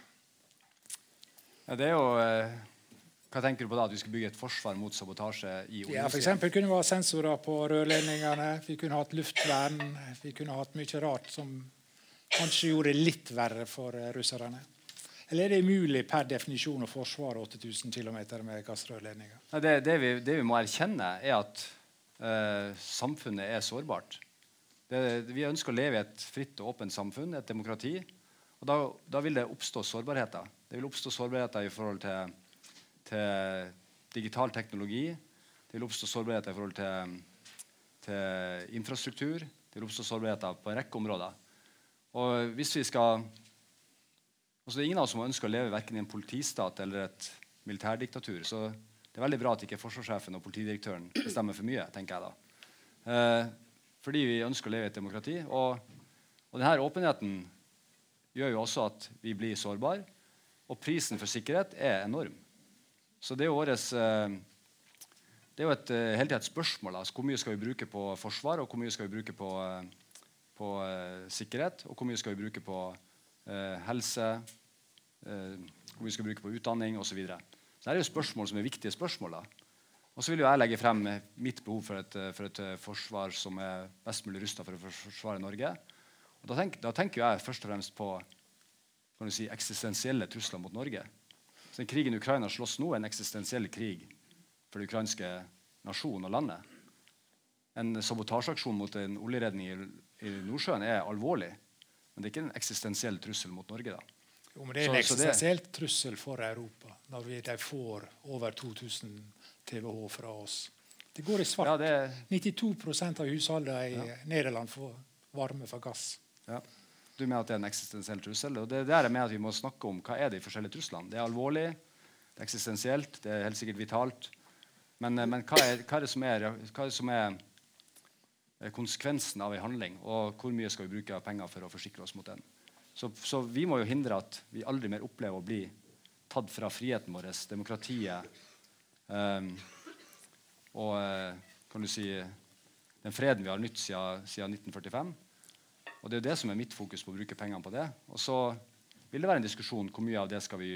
Ja, det er jo eh, Hva tenker du på da? At vi skal bygge et forsvar mot sabotasje i Ja, for eksempel kunne vi ha sensorer på rørledningene. Vi kunne hatt luftvern. Vi kunne hatt mye rart som kanskje gjorde det litt verre for eh, russerne. Eller er det umulig per definisjon å forsvare 8000 km med gassrørledninger? Ja, det, det, vi, det vi må erkjenne, er at uh, samfunnet er sårbart. Det, vi ønsker å leve i et fritt og åpent samfunn, et demokrati. Og da, da vil det oppstå sårbarheter. Det vil oppstå sårbarheter i forhold til, til digital teknologi. Det vil oppstå sårbarheter i forhold til, til infrastruktur. Det vil oppstå sårbarheter på en rekke områder. Og hvis vi skal Altså, det er ingen av oss som ønsker å leve verken i en politistat eller et militærdiktatur. Så det er veldig bra at ikke forsvarssjefen og politidirektøren bestemmer for mye. tenker jeg da. Eh, fordi vi ønsker å leve i et demokrati. Og, og denne åpenheten gjør jo også at vi blir sårbare. Og prisen for sikkerhet er enorm. Så det er jo årets eh, det er jo et, hele hele et spørsmål. Altså, hvor mye skal vi bruke på forsvar, og hvor mye skal vi bruke på, uh, på eh, sikkerhet? Og hvor mye skal vi bruke på helse, hvor mye skal vi bruke på utdanning osv. Så, videre. så det er jo spørsmål som er viktige spørsmål. da. Og så vil jo jeg legge frem mitt behov for et, for et forsvar som er best mulig rusta for å forsvare Norge. Og da, tenk, da, tenker jeg først og fremst på si, eksistensielle trusler mot Norge. Så den krigen Ukraina slåss nå, er en eksistensiell krig for den ukrainske nasjonen og landet. En sabotasjeaksjon mot en oljeredning i, i, Nordsjøen er alvorlig. Men det er ikke en eksistensiell trussel mot Norge. da. Jo, men Det er en eksistensiell trussel for Europa når vi, de får over 2000 TWh fra oss. Det går i svart. Ja, det... 92% av husholdene i ja. Nederland får varme fra gass. Ja. Du mener at det er en eksistensiell trussel? og det er der jeg mener at Vi må snakke om hva er de forskjellige truslene. Det er alvorlig, det er eksistensielt, det er helt sikkert vitalt. Men, eh, men hva, er, hva, er, det som er, hva er det som er konsekvensen av en handling, og hvor mye skal vi bruke av penger for å forsikre oss mot den? Så, så, vi må jo hindre at vi aldri mer opplever å bli tatt fra friheten vår, demokratiet um, og kan du si, den freden vi har nytt siden, siden 1945. Og Det er jo det som er mitt fokus på å bruke pengene på det. Og så vil det være en diskusjon hvor mye av vi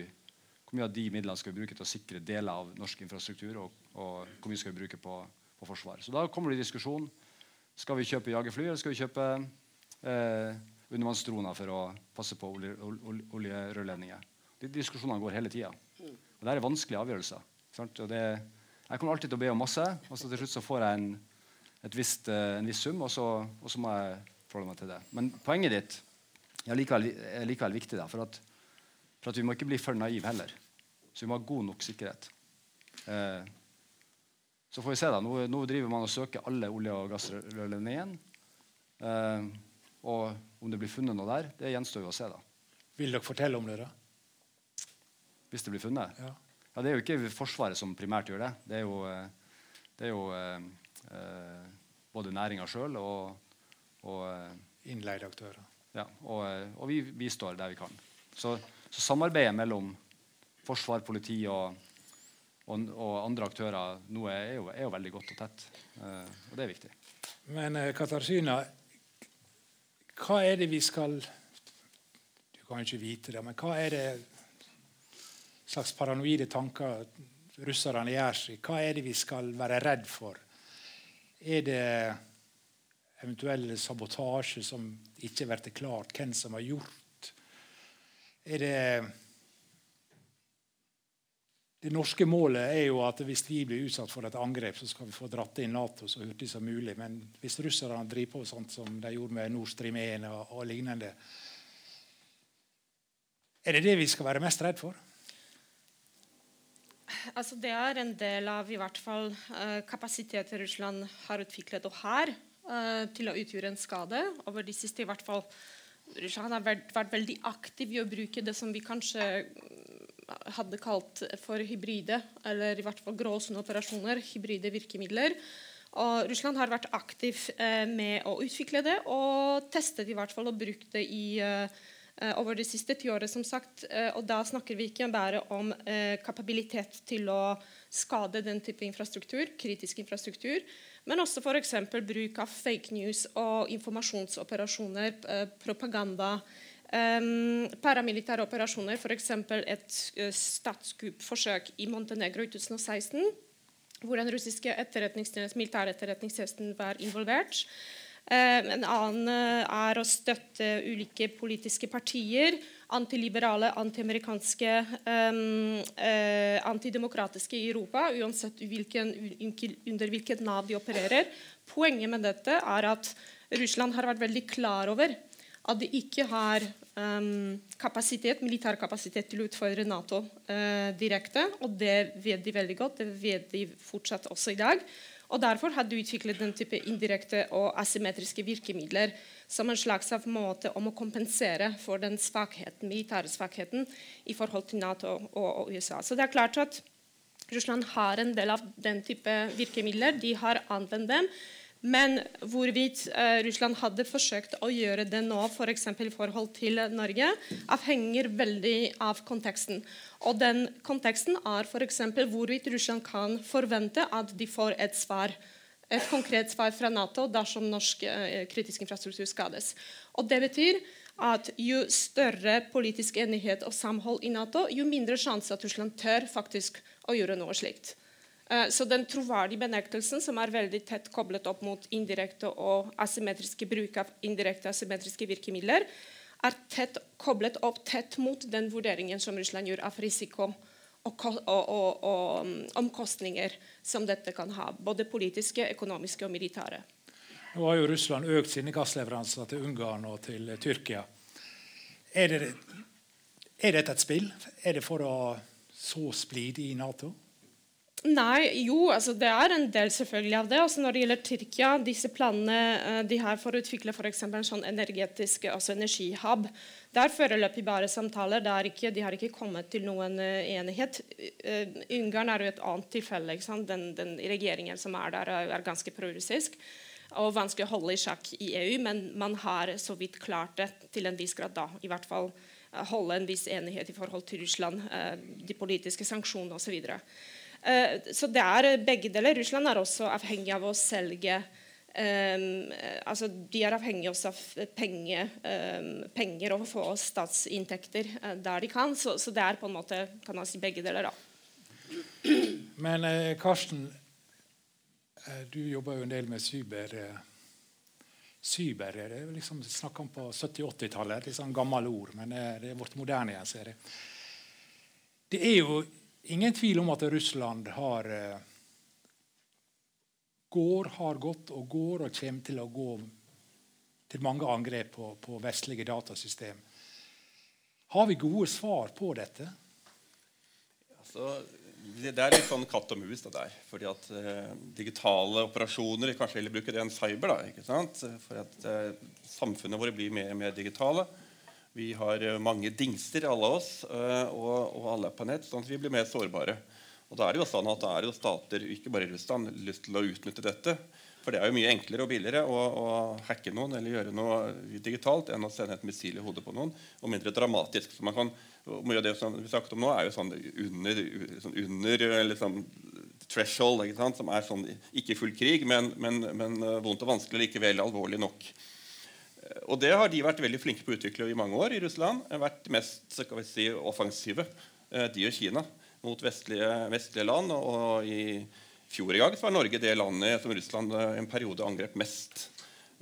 hvor mye av de midlene skal vi bruke til å sikre deler av norsk infrastruktur, og, og hvor mye skal vi bruke på, på forsvar. Så da kommer det i diskusjon. Skal vi kjøpe jagerfly, eller skal vi kjøpe eh, undervannsdroner for å passe på olje, oljerørledninger? De diskusjonene går hele tida. Og det er vanskelige avgjørelser. Det, jeg kommer alltid til å be om masse, og så til slutt så får jeg en, visst, eh, en viss sum, og så, og så, må jeg forholde meg til det. Men poenget ditt er likevel, er likevel viktig. Da, for, at, for at vi må ikke bli for naive heller. Så vi må ha god nok sikkerhet. Eh, så får vi se. da. Nå, nå, driver man og søker alle olje- og gassrørledningene. Eh, og om det blir funnet noe der, det gjenstår jo å se. da. Vil dere fortelle om det? da? Hvis det blir funnet? Ja. ja det er jo ikke Forsvaret som primært gjør det. Det er jo, eh, det er jo eh, eh, både næringa sjøl og, og eh, Innleide aktører. Ja, og, og vi bistår der vi kan. Så, så samarbeidet mellom forsvar, politi og, og, og andre aktører nå er jo, er jo, veldig godt og tett. Uh, og det er viktig. Men uh, Katarzyna, hva er det vi skal Du kan jo ikke vite det, men hva er det slags paranoide tanker russerne gjør seg? Hva er det vi skal være redd for? Er det eventuell sabotasje som ikke blir klart hvem som har gjort? Er det det norske målet er jo at hvis vi blir utsatt for et angrep, så skal vi få dratt inn Nato så hurtig som mulig. Men hvis russerne driver på sånt som de gjorde med Nord Stream 1 og, og lignende Er det det vi skal være mest redd for? Altså, det er en del av i hvert fall uh, kapasiteter Russland har utviklet og har uh, til å utgjøre en skade. Over de siste i hvert fall Russland har vært, vært veldig aktiv i å bruke det som vi kanskje hadde kalt for hybride, eller i hvert fall gråsoneoperasjoner, hybride virkemidler. Og Russland har vært aktiv eh, med å utvikle det og testet i hvert fall og brukt det i, eh, over de siste ti årene. som sagt, eh, og Da snakker vi ikke bare om eh, kapabilitet til å skade den type infrastruktur, kritisk infrastruktur, men også f.eks. bruk av fake news og informasjonsoperasjoner, eh, propaganda Um, paramilitære operasjoner, f.eks. et uh, statskuppforsøk i Montenegro i 2016, hvor den russiske militæretterretningstjenesten var involvert. Um, en annen uh, er å støtte ulike politiske partier, antiliberale, antiamerikanske, um, uh, antidemokratiske i Europa, uansett hvilken, under hvilket Nav de opererer. Poenget med dette er at Russland har vært veldig klar over at de ikke har um, kapasitet, militær kapasitet til å utfordre Nato uh, direkte. Og det vet de veldig godt. Det vet de fortsatt også i dag. Og Derfor har de utviklet den type indirekte og asymmetriske virkemidler som en slags av måte om å kompensere for den svakheten, militære svakheten i forhold til Nato og, og USA. Så det er klart at Russland har en del av den type virkemidler. De har anvendt dem. Men hvorvidt eh, Russland hadde forsøkt å gjøre det nå, f.eks. For i forhold til Norge, avhenger veldig av konteksten. Og den konteksten er f.eks. hvorvidt Russland kan forvente at de får et svar et konkret svar fra Nato dersom norsk eh, kritisk infrastruktur skades. Og Det betyr at jo større politisk enighet og samhold i Nato, jo mindre sjanse at Russland tør faktisk å gjøre noe slikt. Eh, så den troverdige benektelsen, som er veldig tett koblet opp mot indirekte og asymmetriske bruk av indirekte asymmetriske virkemidler, er tett koblet opp tett mot den vurderingen som Russland gjør av risiko og, og, og, og mm, omkostninger som dette kan ha. Både politiske, økonomiske og militære. Nå har jo Russland økt sine gassleveranser til Ungarn og til Tyrkia. Er, det, er dette et spill? Er det for å så splid i Nato? Nei, jo, altså det er en del selvfølgelig av det. Også når det gjelder Tyrkia, disse planene uh, de har for å utvikle for en sånn energetisk altså energihub, der foreløpig bare samtaler. Ikke, de har ikke kommet til noen uh, enighet. Uh, Ungarn er jo et annet tilfelle. Den, den, regjeringen som er der, er, er ganske prorussisk og vanskelig å holde i sjakk i EU, men man har så vidt klart det til en viss grad da. I hvert fall holde en viss enighet i forhold til Russland, de politiske sanksjonene osv. Eh, så det er begge deler. Russland er også avhengig av å selge Um, altså de er avhengig også av penge, um, penger og å få statsinntekter uh, der de kan. Så, så, det er på en måte kan man si begge deler. da. Men uh, Karsten, uh, du jobber jo en del med cyber. cyber er det liksom snakk om på 70-80-tallet. Litt sånn gammelt ord, men det er vårt moderne igjen. ser jeg. Det er jo ingen tvil om at Russland har eh, går, har gått og går og kommer til å gå til mange angrep på, på vestlige datasystem. Har vi gode svar på dette? Altså, det er litt sånn katt og mus. det der. Fordi at eh, Digitale operasjoner Kanskje heller bruke det enn cyber. da, ikke sant? For at eh, Samfunnet vårt blir mer og mer digitale. Vi har eh, mange dingser, alle oss, eh, og, og alle er på nett, sånn at vi blir mer sårbare. Og da er det jo sånn at det er jo stater, ikke bare Russland, lyst til å utnytte dette. For det er jo mye enklere og billigere å, å hacke noen eller gjøre noe digitalt enn å sende et missil i hodet på noen, og mindre dramatisk. Så man kan, mye av det som vi snakket om nå, er jo sånn under, sånn under liksom, threshold, som er sånn ikke full krig, men, men, men vondt og vanskelig likevel alvorlig nok. Og det har de vært veldig flinke på å utvikle i mange år i Russland. Vært mest si, offensive, eh, de og Kina, mot vestlige, vestlige land. Og i fjor i gang så var Norge det landet som Russland eh, en periode angrep mest.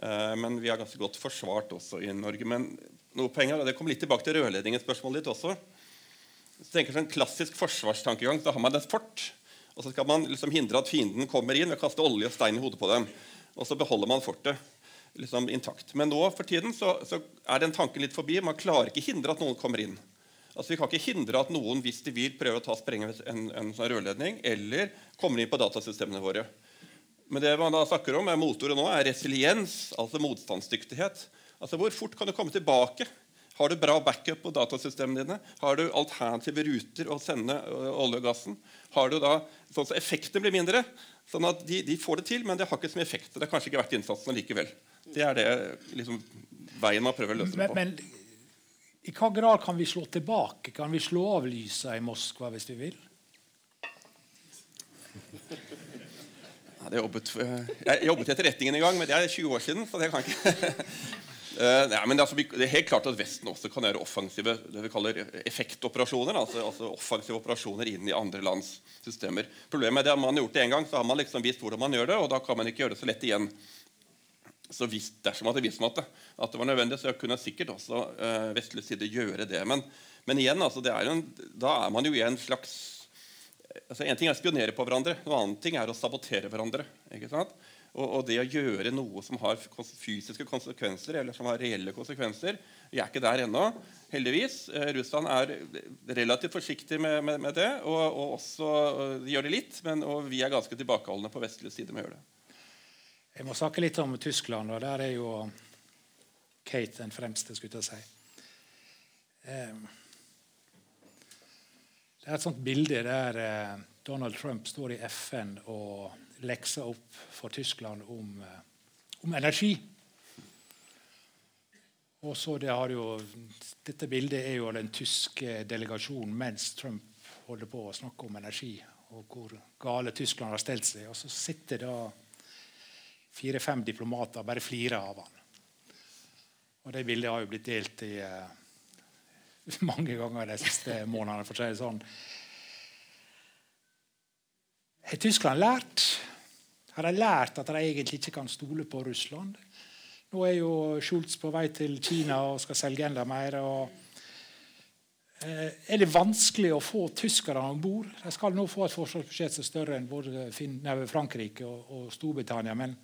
Eh, men vi har ganske godt forsvart også i Norge. Men noe penger, og det kommer litt tilbake til rørledningsspørsmålet ditt også. Så tenker sånn Klassisk forsvarstankegang så har man et fort. Og så skal man liksom hindre at fienden kommer inn ved å kaste olje og stein i hodet på dem. Og så beholder man fortet liksom intakt. Men nå for tiden så, så, er den tanken litt forbi. Man klarer ikke hindre at noen kommer inn. Altså Vi kan ikke hindre at noen hvis de vil prøve å ta sprenge en, en sånn rørledning eller kommer inn på datasystemene våre. Men det man da snakker om er motoret nå, er resiliens, altså motstandsdyktighet. Altså Hvor fort kan du komme tilbake? Har du bra backup på datasystemene dine? Har du alternative ruter å sende olje og gassen? Har du da, sånn at Effekten blir mindre. sånn at de, de, får det til, men det har ikke så mye effekt. Det har kanskje ikke vært innsatsen likevel. Det er det liksom, veien man prøver å løse det på. Men, men, i hva grad kan vi slå tilbake? Kan vi slå av lyset i Moskva hvis vi vil? Ja, det jobbet, jeg jobbet i etterretningen en gang, men det er 20 år siden. så det kan ikke... Uh, ja, men det, altså, det, er helt klart at Vesten også kan gjøre offensive det vi kaller effektoperasjoner. Altså, altså offensive operasjoner inn i andre lands systemer. Problemet er at man har gjort det en gang, så har man liksom vist hvordan man gjør det, og da kan man ikke gjøre det så lett igjen. Så hvis, dersom at det visste at at det var nødvendig, så kunne sikkert også uh, vestlig side gjøre det. Men, men igjen, altså, er en, da er man jo i en slags altså En ting er å spionere på hverandre, noe annet ting er å sabotere hverandre. Og, og, det å gjøre noe som har fysiske konsekvenser, eller som har reelle konsekvenser Vi er ikke der ennå, heldigvis. Eh, Russland er relativt forsiktig med, med, med det, og, og også de gjør det litt. Men, og vi er ganske tilbakeholdne på vestlig side med å gjøre det. Jeg må snakke litt om Tyskland. og Der er jo Kate den fremste, skulle jeg si. Um, det er et sånt bilde der eh, Donald Trump står i FN og lekser opp for Tyskland om, eh, om energi. Og så det jo, Dette bildet er jo den tyske delegasjonen mens Trump holder på å snakke om energi og hvor gale Tyskland har stelt seg. Og så sitter da fire-fem diplomater bare flirer av han. Og det bildet har jo blitt delt i uh, mange ganger de siste månedene. for å si det sånn. Har Tyskland lært? Har de lært at de egentlig ikke kan stole på Russland? Nå er jo Schultz på vei til Kina og skal selge enda mer. eh, er det vanskelig å få tyskerne om bord? De skal nå få et forsvarsbudsjett som er større enn både Frankrike og Storbritannia. Men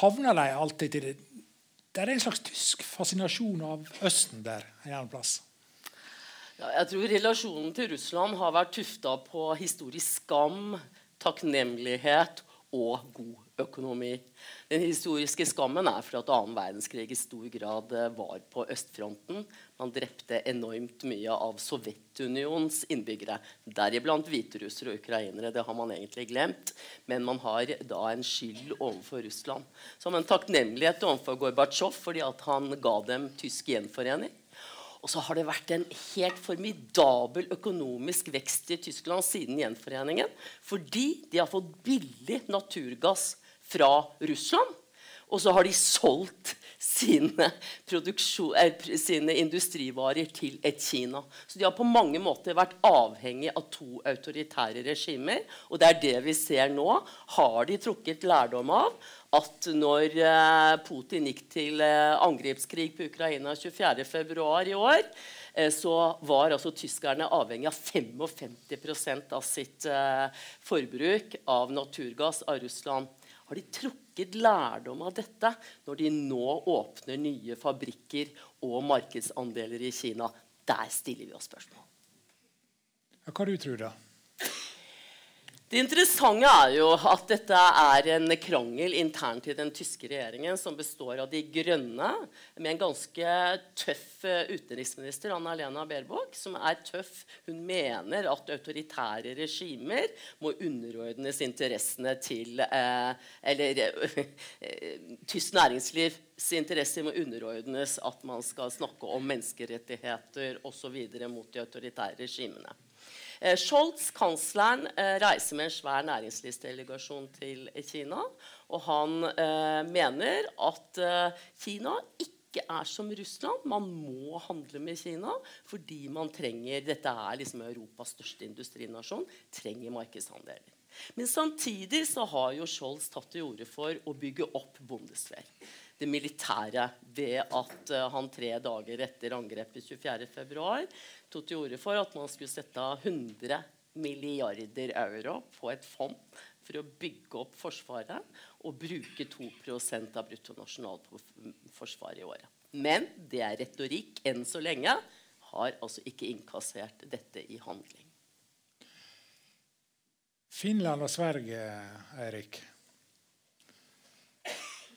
havner de alltid til det det er en slags tysk fascinasjon av Østen der. en plass. Ja, jeg tror relasjonen til Russland har vært tufta på historisk skam, takknemlighet og god økonomi. Den historiske skammen er for at annen verdenskrig i stor grad eh, var på østfronten. Man drepte enormt mye av Sovjetunionens innbyggere, deriblant hviterussere og ukrainere. Det har man egentlig glemt. Men man har da en skyld overfor Russland. Som en takknemlighet overfor Gorbatsjov fordi at han ga dem tysk gjenforening. Og så har det vært en helt formidabel økonomisk vekst i Tyskland siden gjenforeningen. Fordi de har fått billig naturgass fra Russland. Og så har de solgt sine, eh, sine, industrivarer til et Kina. Så de har på mange måter vært avhengig av to autoritære regimer. Og det er det vi ser nå. Har de trukket lærdom av at når eh, Putin gikk til eh, angrepskrig på Ukraina 24.2. i år, så var altså tyskerne avhengig av 55% av sitt forbruk av naturgass av Russland. Har de trukket lærdom av dette når de nå åpner nye fabrikker og markedsandeler i Kina? Der stiller vi oss spørsmål. Hva du tror du, da? Det interessante er jo at dette er en krangel internt i den tyske regjeringen som består av De grønne, med en ganske tøff eh, utenriksminister, Anna-Lena Baerbock, som er tøff. Hun mener at autoritære regimer må underordnes interessene til eh, Eller eh, tysk næringslivs interesser må underordnes at man skal snakke om menneskerettigheter osv. mot de autoritære regimene. Eh, Scholz, kansleren, eh, reiser med en svær næringslivsdelegasjon til Kina. Og han eh, mener at Kina ikke er som Russland. Man må handle med Kina fordi man trenger Dette er liksom Europas største industrinasjon. Trenger markedsandeler. Men samtidig så har jo Scholz tatt til orde for å bygge opp Bundeswehr det militære ved at uh, han tre dager etter angrepet 24.2 tok til orde for at man skulle sette av 100 milliarder euro på et fond for å bygge opp Forsvaret og bruke 2% av bruttonasjonalforsvaret i året. Men det er retorikk enn så lenge. Har altså ikke innkassert dette i handling. Finland og Sverige, Eirik.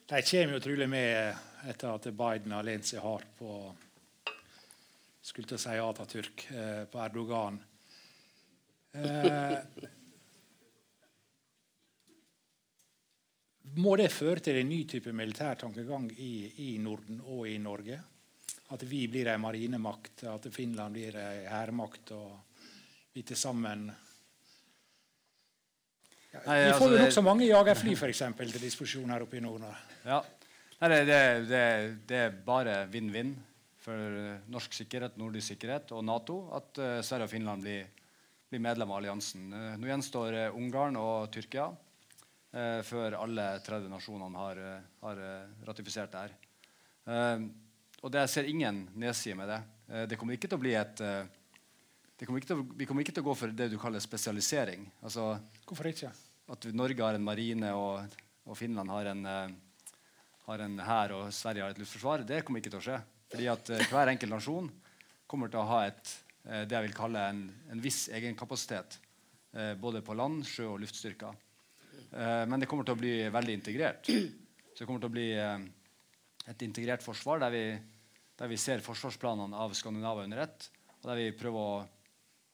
De kommer jo trolig med etter at Biden har lent seg hardt på skulle til å si Atatürk, eh, på Erdogan. Eh, må det føre til en ny type militærtankegang i, i Norden og i Norge? At vi blir en marinemakt, at Finland blir en hærmakt, og vi til sammen Nei, vi får jo altså, nokså mange jagerfly for eksempel, til disposisjon her oppe i nord. Ja. Nei, det, det, det, det, er bare vinn-vinn for norsk sikkerhet, nordisk sikkerhet og Nato at uh, Sverige og Finland blir, blir medlem av alliansen. Uh, nå gjenstår uh, Ungarn og Tyrkia før alle 30 nasjonene har, har ratifisert det her. og det, jeg ser ingen nedside med det. det kommer ikke til å bli et kommer å, vi kommer ikke til å gå for det du kaller spesialisering. Altså, Hvorfor ikke? At Norge har en marine og, og Finland har en, uh, hær og Sverige har et luftforsvar, det kommer ikke til å skje. Fordi at uh, hver enkelt nasjon kommer til å ha et, uh, det jeg vil kalle en, en viss egenkapasitet. både på land, sjø og luftstyrker. men det kommer til å bli veldig integrert. Så det kommer til å bli et integrert forsvar der vi, der vi ser forsvarsplanene av Skandinavia under ett, og der vi prøver å,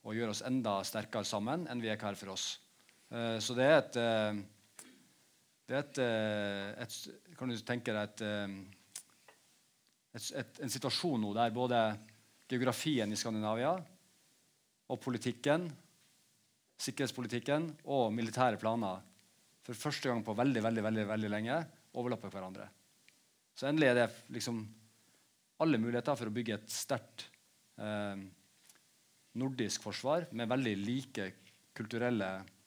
å, gjøre oss enda sterkere sammen enn vi er hver for oss. Uh, så det er et, uh, det er et, uh, et, Kan du tenke deg en situasjon nå der både geografien i Skandinavia og politikken, sikkerhetspolitikken og militære planer for første gang på veldig, veldig, veldig, veldig lenge overlapper hverandre. Så endelig er det liksom alle muligheter for å bygge et sterkt eh, nordisk forsvar med veldig like kulturelle eh,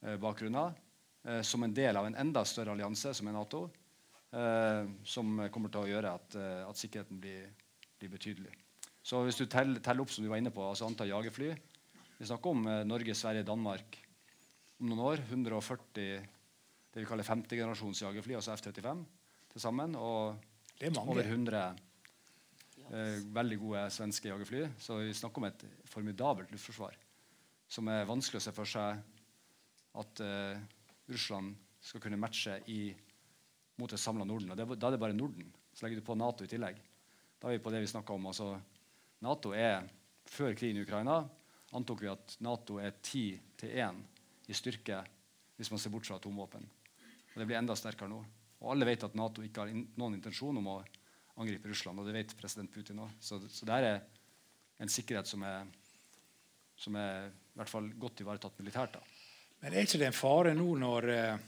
bakgrunner, eh, som en del av en enda større allianse, som er Nato, eh, som kommer til å gjøre at, eh, at sikkerheten blir, blir, betydelig. Så hvis du teller, teller, opp som du var inne på, altså antall jagerfly Vi snakker om eh, Norge, Sverige, Danmark om noen år. 140 det vi kaller 50 generasjons jagerfly, altså F-35 til sammen. Og over 100 eh, veldig gode svenske jagerfly. Så vi snakker om et formidabelt luftforsvar som er vanskelig å se for seg at uh, Russland skal kunne matche i, mot et samla Norden. Og det, Da er det bare Norden. Så legger du på Nato i tillegg. Da er vi på det vi snakka om. Altså, Nato er, Før krigen i Ukraina antok vi at Nato er 10 til 1 i styrke hvis man ser bort fra atomvåpen. Og det blir enda sterkere nå. Og alle vet at Nato ikke har noen intensjon om å angripe Russland. Og det vet president Putin òg. Så, så det er en sikkerhet som er, som er i hvert fall godt ivaretatt militært. da. Men er ikke det en fare nå når eh,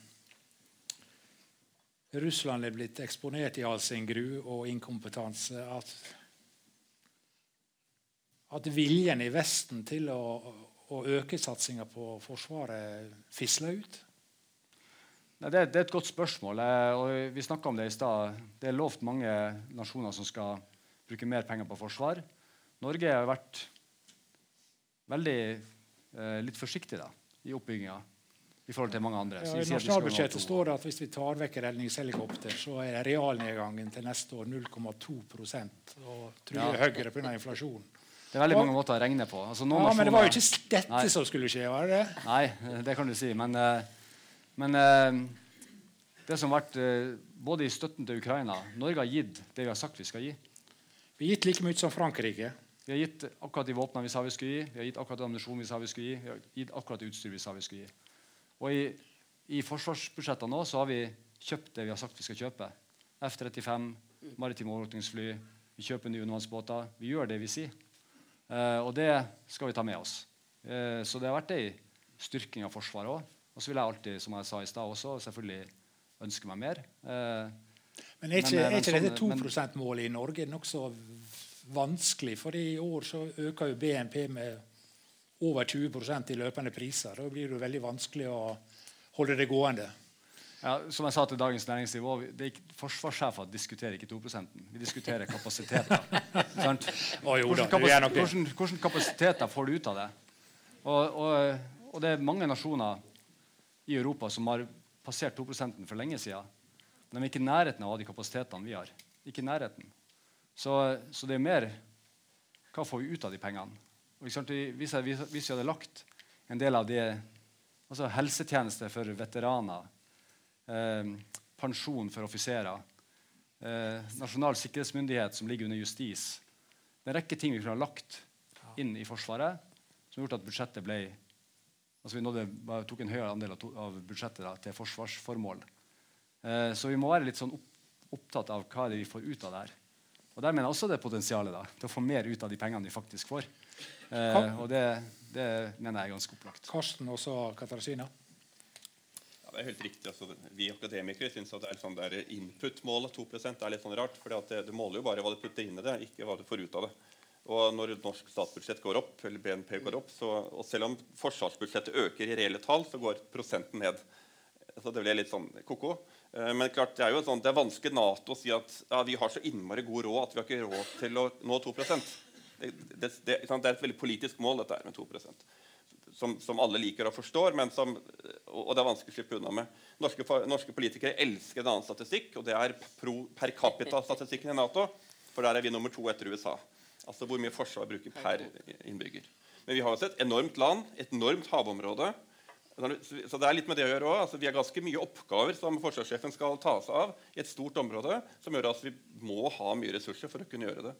Russland er blitt eksponert i all sin gru og inkompetanse, at, at viljen i Vesten til å, å øke satsinga på Forsvaret fisler ut? Det, er et godt spørsmål. Eh, og Vi snakka om det i stad. Det er lovt mange nasjoner som skal bruke mer penger på forsvar. Norge har vært veldig eh, litt forsiktig da, i oppbygginga i forhold til mange andre. Ja, I nasjonalbudsjettet står det at hvis vi tar vekk redningshelikopter, så er realnedgangen til neste år 0,2% og truer ja. høyere pga. inflasjonen. Det er veldig mange måter å regne på. Altså, ja, Men det var jo ikke dette Nei. som skulle skje? var det? Nei, det kan du si. Men uh, men eh, det som har vært eh, både i støtten til Ukraina Norge har gitt det vi har sagt vi skal gi. Vi har gitt like mye som Frankrike. Vi har gitt akkurat de våpnene vi sa vi skulle gi, vi har gitt akkurat ammunisjonen vi sa vi skulle gi, vi har gitt akkurat det utstyr vi sa vi skulle gi. Og i, i forsvarsbudsjettene nå så har vi kjøpt det vi har sagt vi skal kjøpe. F-35, maritime overvåkningsfly, vi kjøper nye undervannsbåter. Vi gjør det vi sier. Uh, og det skal vi ta med oss. Uh, så det har vært ei styrking av Forsvaret òg. Og så vil jeg alltid, som jeg sa i stad, også selvfølgelig ønske meg mer. Eh, men er ikke, men, er ikke dette 2 %-målet i Norge nokså vanskelig? For i år så øker jo BNP med over 20% i løpende priser. Da blir det veldig vanskelig å holde det gående. Ja, som jeg sa til Dagens Næringsliv, det ikke, Forsvarssjefer diskuterer ikke 2% Vi diskuterer kapasiteter. Hvordan kapasiteten kapasiteter får du ut av det? Og, og, og det er mange nasjoner i Europa som har passert 2% for lenge siden. Men de er ikke i nærheten av de kapasitetene vi har. Ikke i nærheten. Så, så det er mer hva får vi ut av de pengene. Hvis, hvis, hvis, vi hadde lagt en del av det altså helsetjenester for veteraner, eh, pensjon for offiserer, eh, nasjonal sikkerhetsmyndighet som ligger under justis Det er en rekke ting vi kunne ha lagt inn i Forsvaret som har gjort at budsjettet ble Altså Vi nådde, tok en høyere andel av, av budsjettet da, til forsvarsformål. Eh, så vi må være litt sånn opp, opptatt av hva det er vi får ut av det her. Og Der mener jeg også det er potensialet da, til å få mer ut av de pengene de faktisk får. Eh, og det, det, mener jeg er ganske opplagt. Karsten og så Katarzyna. Ja, det er helt riktig. Altså, vi akademikere syns at det er sånn der input-målet 2% er litt sånn rart. For det, det måler jo bare hva du putter inn i det, ikke hva du får ut av det. Og når norsk statsbudsjett går opp, eller BNP går opp, så, og selv om forsvarsbudsjettet øker i reelle tall, så går prosenten ned. Så det blir litt sånn ko-ko. Eh, men klart, det er jo sånn, det er vanskelig Nato å si at ja, vi har så innmari god råd at vi har ikke råd til å nå 2 det, det, det, det er et veldig politisk mål, dette her med 2 som, som, alle liker og forstår, men som, og det er vanskelig å slippe unna med. Norske, norske politikere elsker en annen statistikk, og det er pro, per capita-statistikken i Nato. For der er vi nummer to etter USA. Altså hvor mye forsvar bruker per innbygger. Men vi har også et enormt land, et enormt havområde. Så det er litt med det å gjøre også. Altså, vi har ganske mye oppgaver som forsvarssjefen skal ta seg av i et stort område, som gjør at vi må ha mye ressurser for å kunne gjøre det.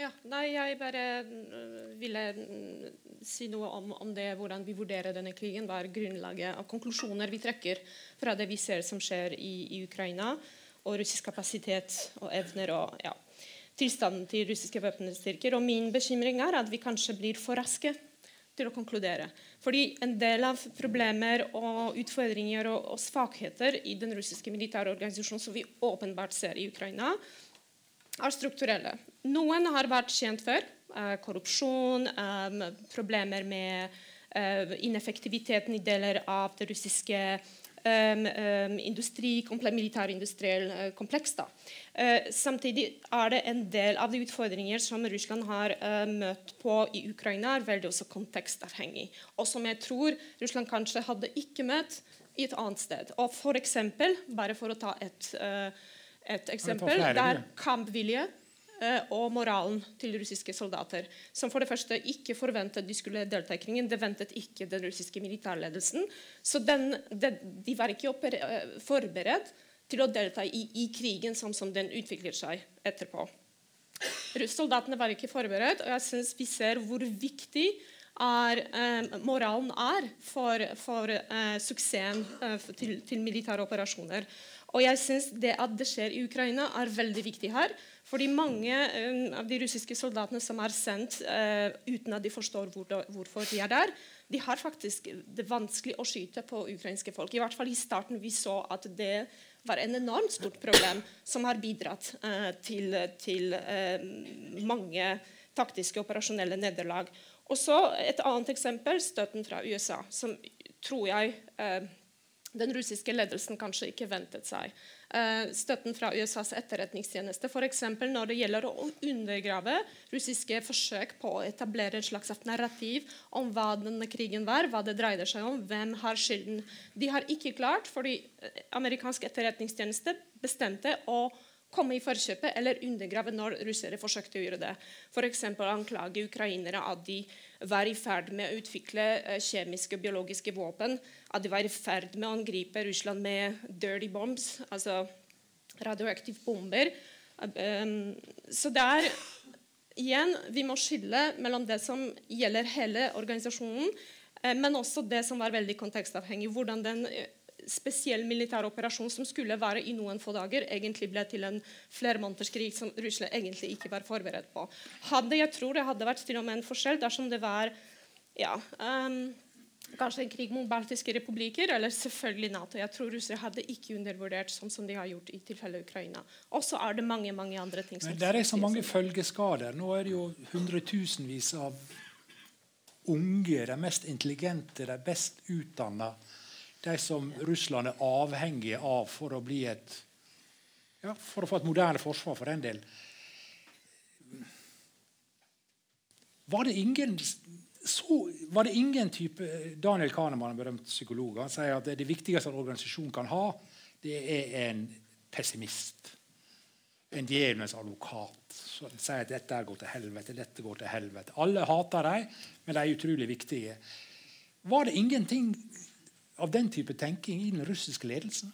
Ja, nei, Jeg bare øh, ville øh, si noe om, om, det, hvordan vi vurderer denne krigen. Hva er grunnlaget av konklusjoner vi trekker fra det vi ser som skjer i, i Ukraina, og russisk kapasitet og evner og ja, tilstanden til russiske væpnede Og min bekymring er at vi kanskje blir for raske til å konkludere. Fordi en del av problemer og utfordringer og, og svakheter i den russiske militære organisasjonen som vi åpenbart ser i Ukraina, er strukturelle. Noen har vært kjent før. Uh, korrupsjon, um, problemer med uh, ineffektiviteten i deler av det russiske industri, militærindustriell uh, kompleks. samtidig er det en del av de utfordringer som Russland har møtt på i Ukraina, er veldig også kontekstavhengig. Og som jeg tror Russland kanskje hadde ikke møtt i et annet sted. Og for eksempel, bare for å ta et et eksempel der kampvilje eh, og moralen til russiske soldater, som for det første ikke forventet de skulle delta i krigen. Det ventet ikke den russiske militærledelsen. Så den, den, de var ikke eh, forberedt til å delta i, i krigen sånn som den utvikler seg etterpå. Soldatene var ikke forberedt, og jeg synes vi ser hvor viktig er, eh, moralen er for, for eh, suksessen eh, til, til militære operasjoner. Og jeg synes det at det skjer i Ukraina, er veldig viktig her. Fordi mange um, av de russiske soldatene som er sendt uh, uten at de forstår hvorfor de er der, de har faktisk det vanskelig å skyte på ukrainske folk. I hvert fall i starten vi så at det var en enormt stort problem som har bidratt uh, til, til mange taktiske operasjonelle nederlag. Og så Et annet eksempel støtten fra USA, som tror jeg den russiske ledelsen kanskje ikke ventet seg. Uh, støtten fra USAs etterretningstjeneste, f.eks. når det gjelder å undergrave russiske forsøk på å etablere en slags narrativ om hva denne krigen var, hva det dreide seg om, hvem har skylden. De har ikke klart, fordi eh, amerikansk etterretningstjeneste bestemte å komme i forkjøpet eller undergrave når russere forsøkte å gjøre det. F.eks. anklage ukrainere at de var i ferd med å utvikle uh, kjemiske og biologiske våpen. At de var i ferd med å angripe Russland med 'dirty bombs', altså radioaktive bomber. Um, så det er igjen, Vi må skille mellom det som gjelder hele organisasjonen, uh, men også det som var veldig kontekstavhengig. hvordan den spesiell militær operasjon som skulle være i noen få dager, egentlig ble til en flermånederskrig som Russland egentlig ikke var forberedt på. Hadde, jeg tror det hadde vært til og med en forskjell dersom det var ja, um, kanskje en krig mot baltiske republikker, eller selvfølgelig Nato. Jeg tror russere hadde ikke undervurdert sånn som de har gjort i tilfelle Ukraina. Og så er det mange mange andre ting som Men Det er så mange følgeskader. Nå er det jo hundretusenvis av unge, de mest intelligente, de best utdanna de som Russland er avhengig av for å bli et ja, for å få et moderne forsvar, for den del. Var det ingen så, var det ingen type Daniel Kahneman, en berømt psykolog, han sier at det viktigste en organisasjon kan ha, det er en pessimist. En djevelens advokat som sier at dette går til helvete, dette går til helvete. Alle hater dem, men de er utrolig viktige. Var det ingenting av den type tenking i den russiske ledelsen?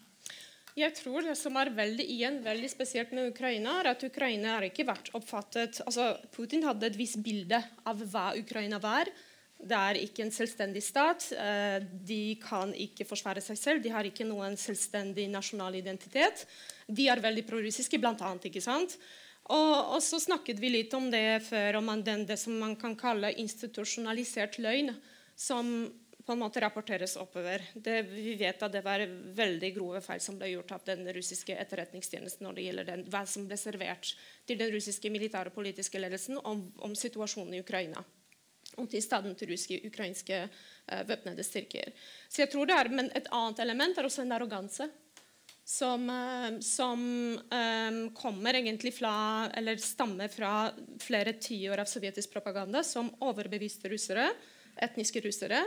Jeg tror det som er veldig, igjen, veldig spesielt med Ukraina, er at Ukraina har ikke vært oppfattet altså Putin hadde et visst bilde av hva Ukraina var. Det er ikke en selvstendig stat. Eh, de kan ikke forsvare seg selv. De har ikke noen selvstendig nasjonal identitet. De er veldig prorussiske, blant annet. ikke sant? Og, og, så snakket vi litt om det før, om den, det som man kan kalle institusjonalisert løgn. Som på en måte rapporteres oppover. Det, vi vet at det var veldig grove feil som ble gjort av den russiske etterretningstjenesten når det gjelder den, hva som ble servert til den russiske militære og politiske ledelsen om, om situasjonen i Ukraina. Om tilstanden til russiske ukrainske uh, væpnede styrker. Så jeg tror det er, Men et annet element er også en arroganse. Som, uh, som um, kommer egentlig fra, eller stammer fra flere tiår av sovjetisk propaganda, som overbeviste russere etniske russere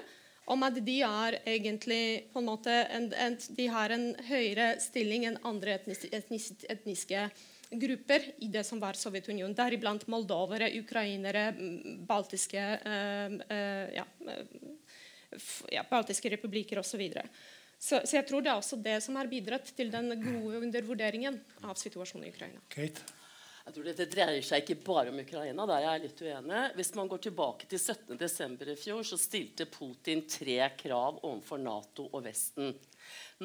om at de er egentlig på en måte en, en, de har en høyere stilling enn andre etnis, etnis, etniske grupper i det som var Sovjetunionen. Deriblant moldovere, ukrainere, baltiske, uh, uh, ja, uh, ja, baltiske republikker osv. Så Så jeg tror det er også det som har bidratt til den gode undervurderingen av situasjonen i Ukraina. Kate? Jeg tror Dette dreier seg ikke bare om Ukraina. der jeg er litt uenig. Hvis man går tilbake til 17.12. i fjor, så stilte Putin tre krav overfor Nato og Vesten.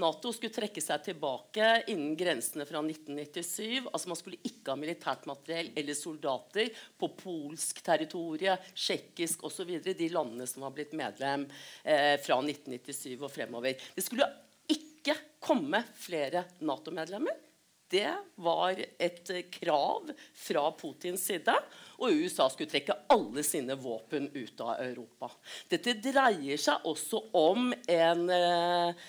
Nato skulle trekke seg tilbake innen grensene fra 1997. altså Man skulle ikke ha militært materiell eller soldater på polsk territorie, tsjekkisk osv. De landene som var blitt medlem eh, fra 1997 og fremover. Det skulle ikke komme flere Nato-medlemmer. Det var et krav fra Putins side. Og USA skulle trekke alle sine våpen ut av Europa. Dette dreier seg også om en eh,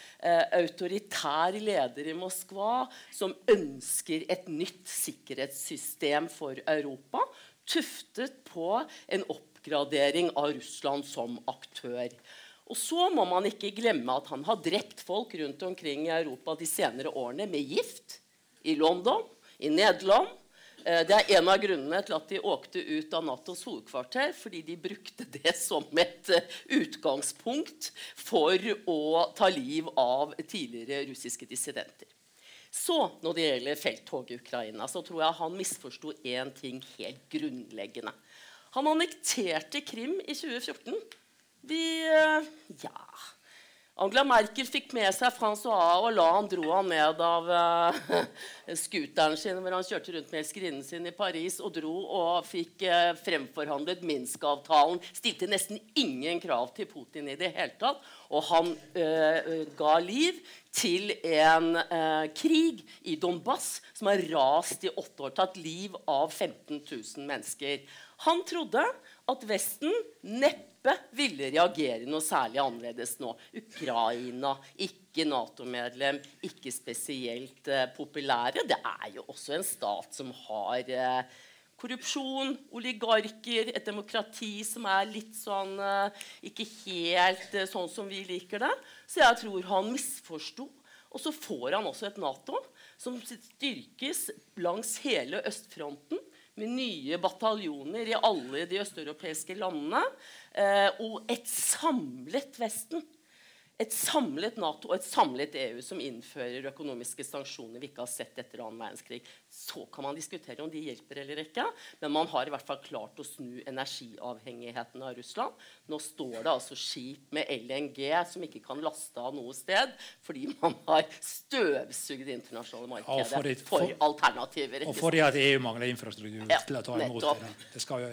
autoritær leder i Moskva som ønsker et nytt sikkerhetssystem for Europa, tuftet på en oppgradering av Russland som aktør. Og så må man ikke glemme at han har drept folk rundt omkring i Europa de senere årene med gift i London, i Nederland. Eh, det er en av grunnene til at de åkte ut av Natos hovedkvarter. Fordi de brukte det som et eh, utgangspunkt for å ta liv av tidligere russiske dissidenter. Så når det gjelder felttoget i Ukraina, så tror jeg han misforsto én ting helt grunnleggende. Han annekterte Krim i 2014. Vi eh, Ja Angela Merkel fikk med seg Francois Hollande han dro han ned av uh, scooteren sin hvor han kjørte rundt med elskerinnen sin i Paris og dro og fikk uh, fremforhandlet Minsk-avtalen. Stilte nesten ingen krav til Putin i det hele tatt. Og han uh, ga liv til en krig i Donbass som har rast i åtte år. Tatt liv av 15 000 mennesker. Han trodde at Vesten neppe ville reagere noe særlig annerledes nå. Ukraina, ikke Nato-medlem, ikke spesielt uh, populære. Det er jo også en stat som har uh, korrupsjon, oligarker, et demokrati som er litt sånn uh, Ikke helt sånn som vi liker det. Så jeg tror han misforsto. Og så får han også et Nato som styrkes langs hele østfronten med nye bataljoner i alle de østeuropeiske landene. Eh, og et samlet Vesten et samlet Nato og et samlet EU som innfører økonomiske sanksjoner vi ikke har sett etter annen verdenskrig. Så kan man diskutere om de hjelper eller ikke, men man har i hvert fall klart å snu energiavhengigheten av Russland. Nå står det altså skip med LNG som ikke kan laste av noe sted fordi man har støvsugd det internasjonale markedet for, det, for, for, alternativer. Og fordi at EU mangler infrastruktur ja, til å ta imot det. det skal jo,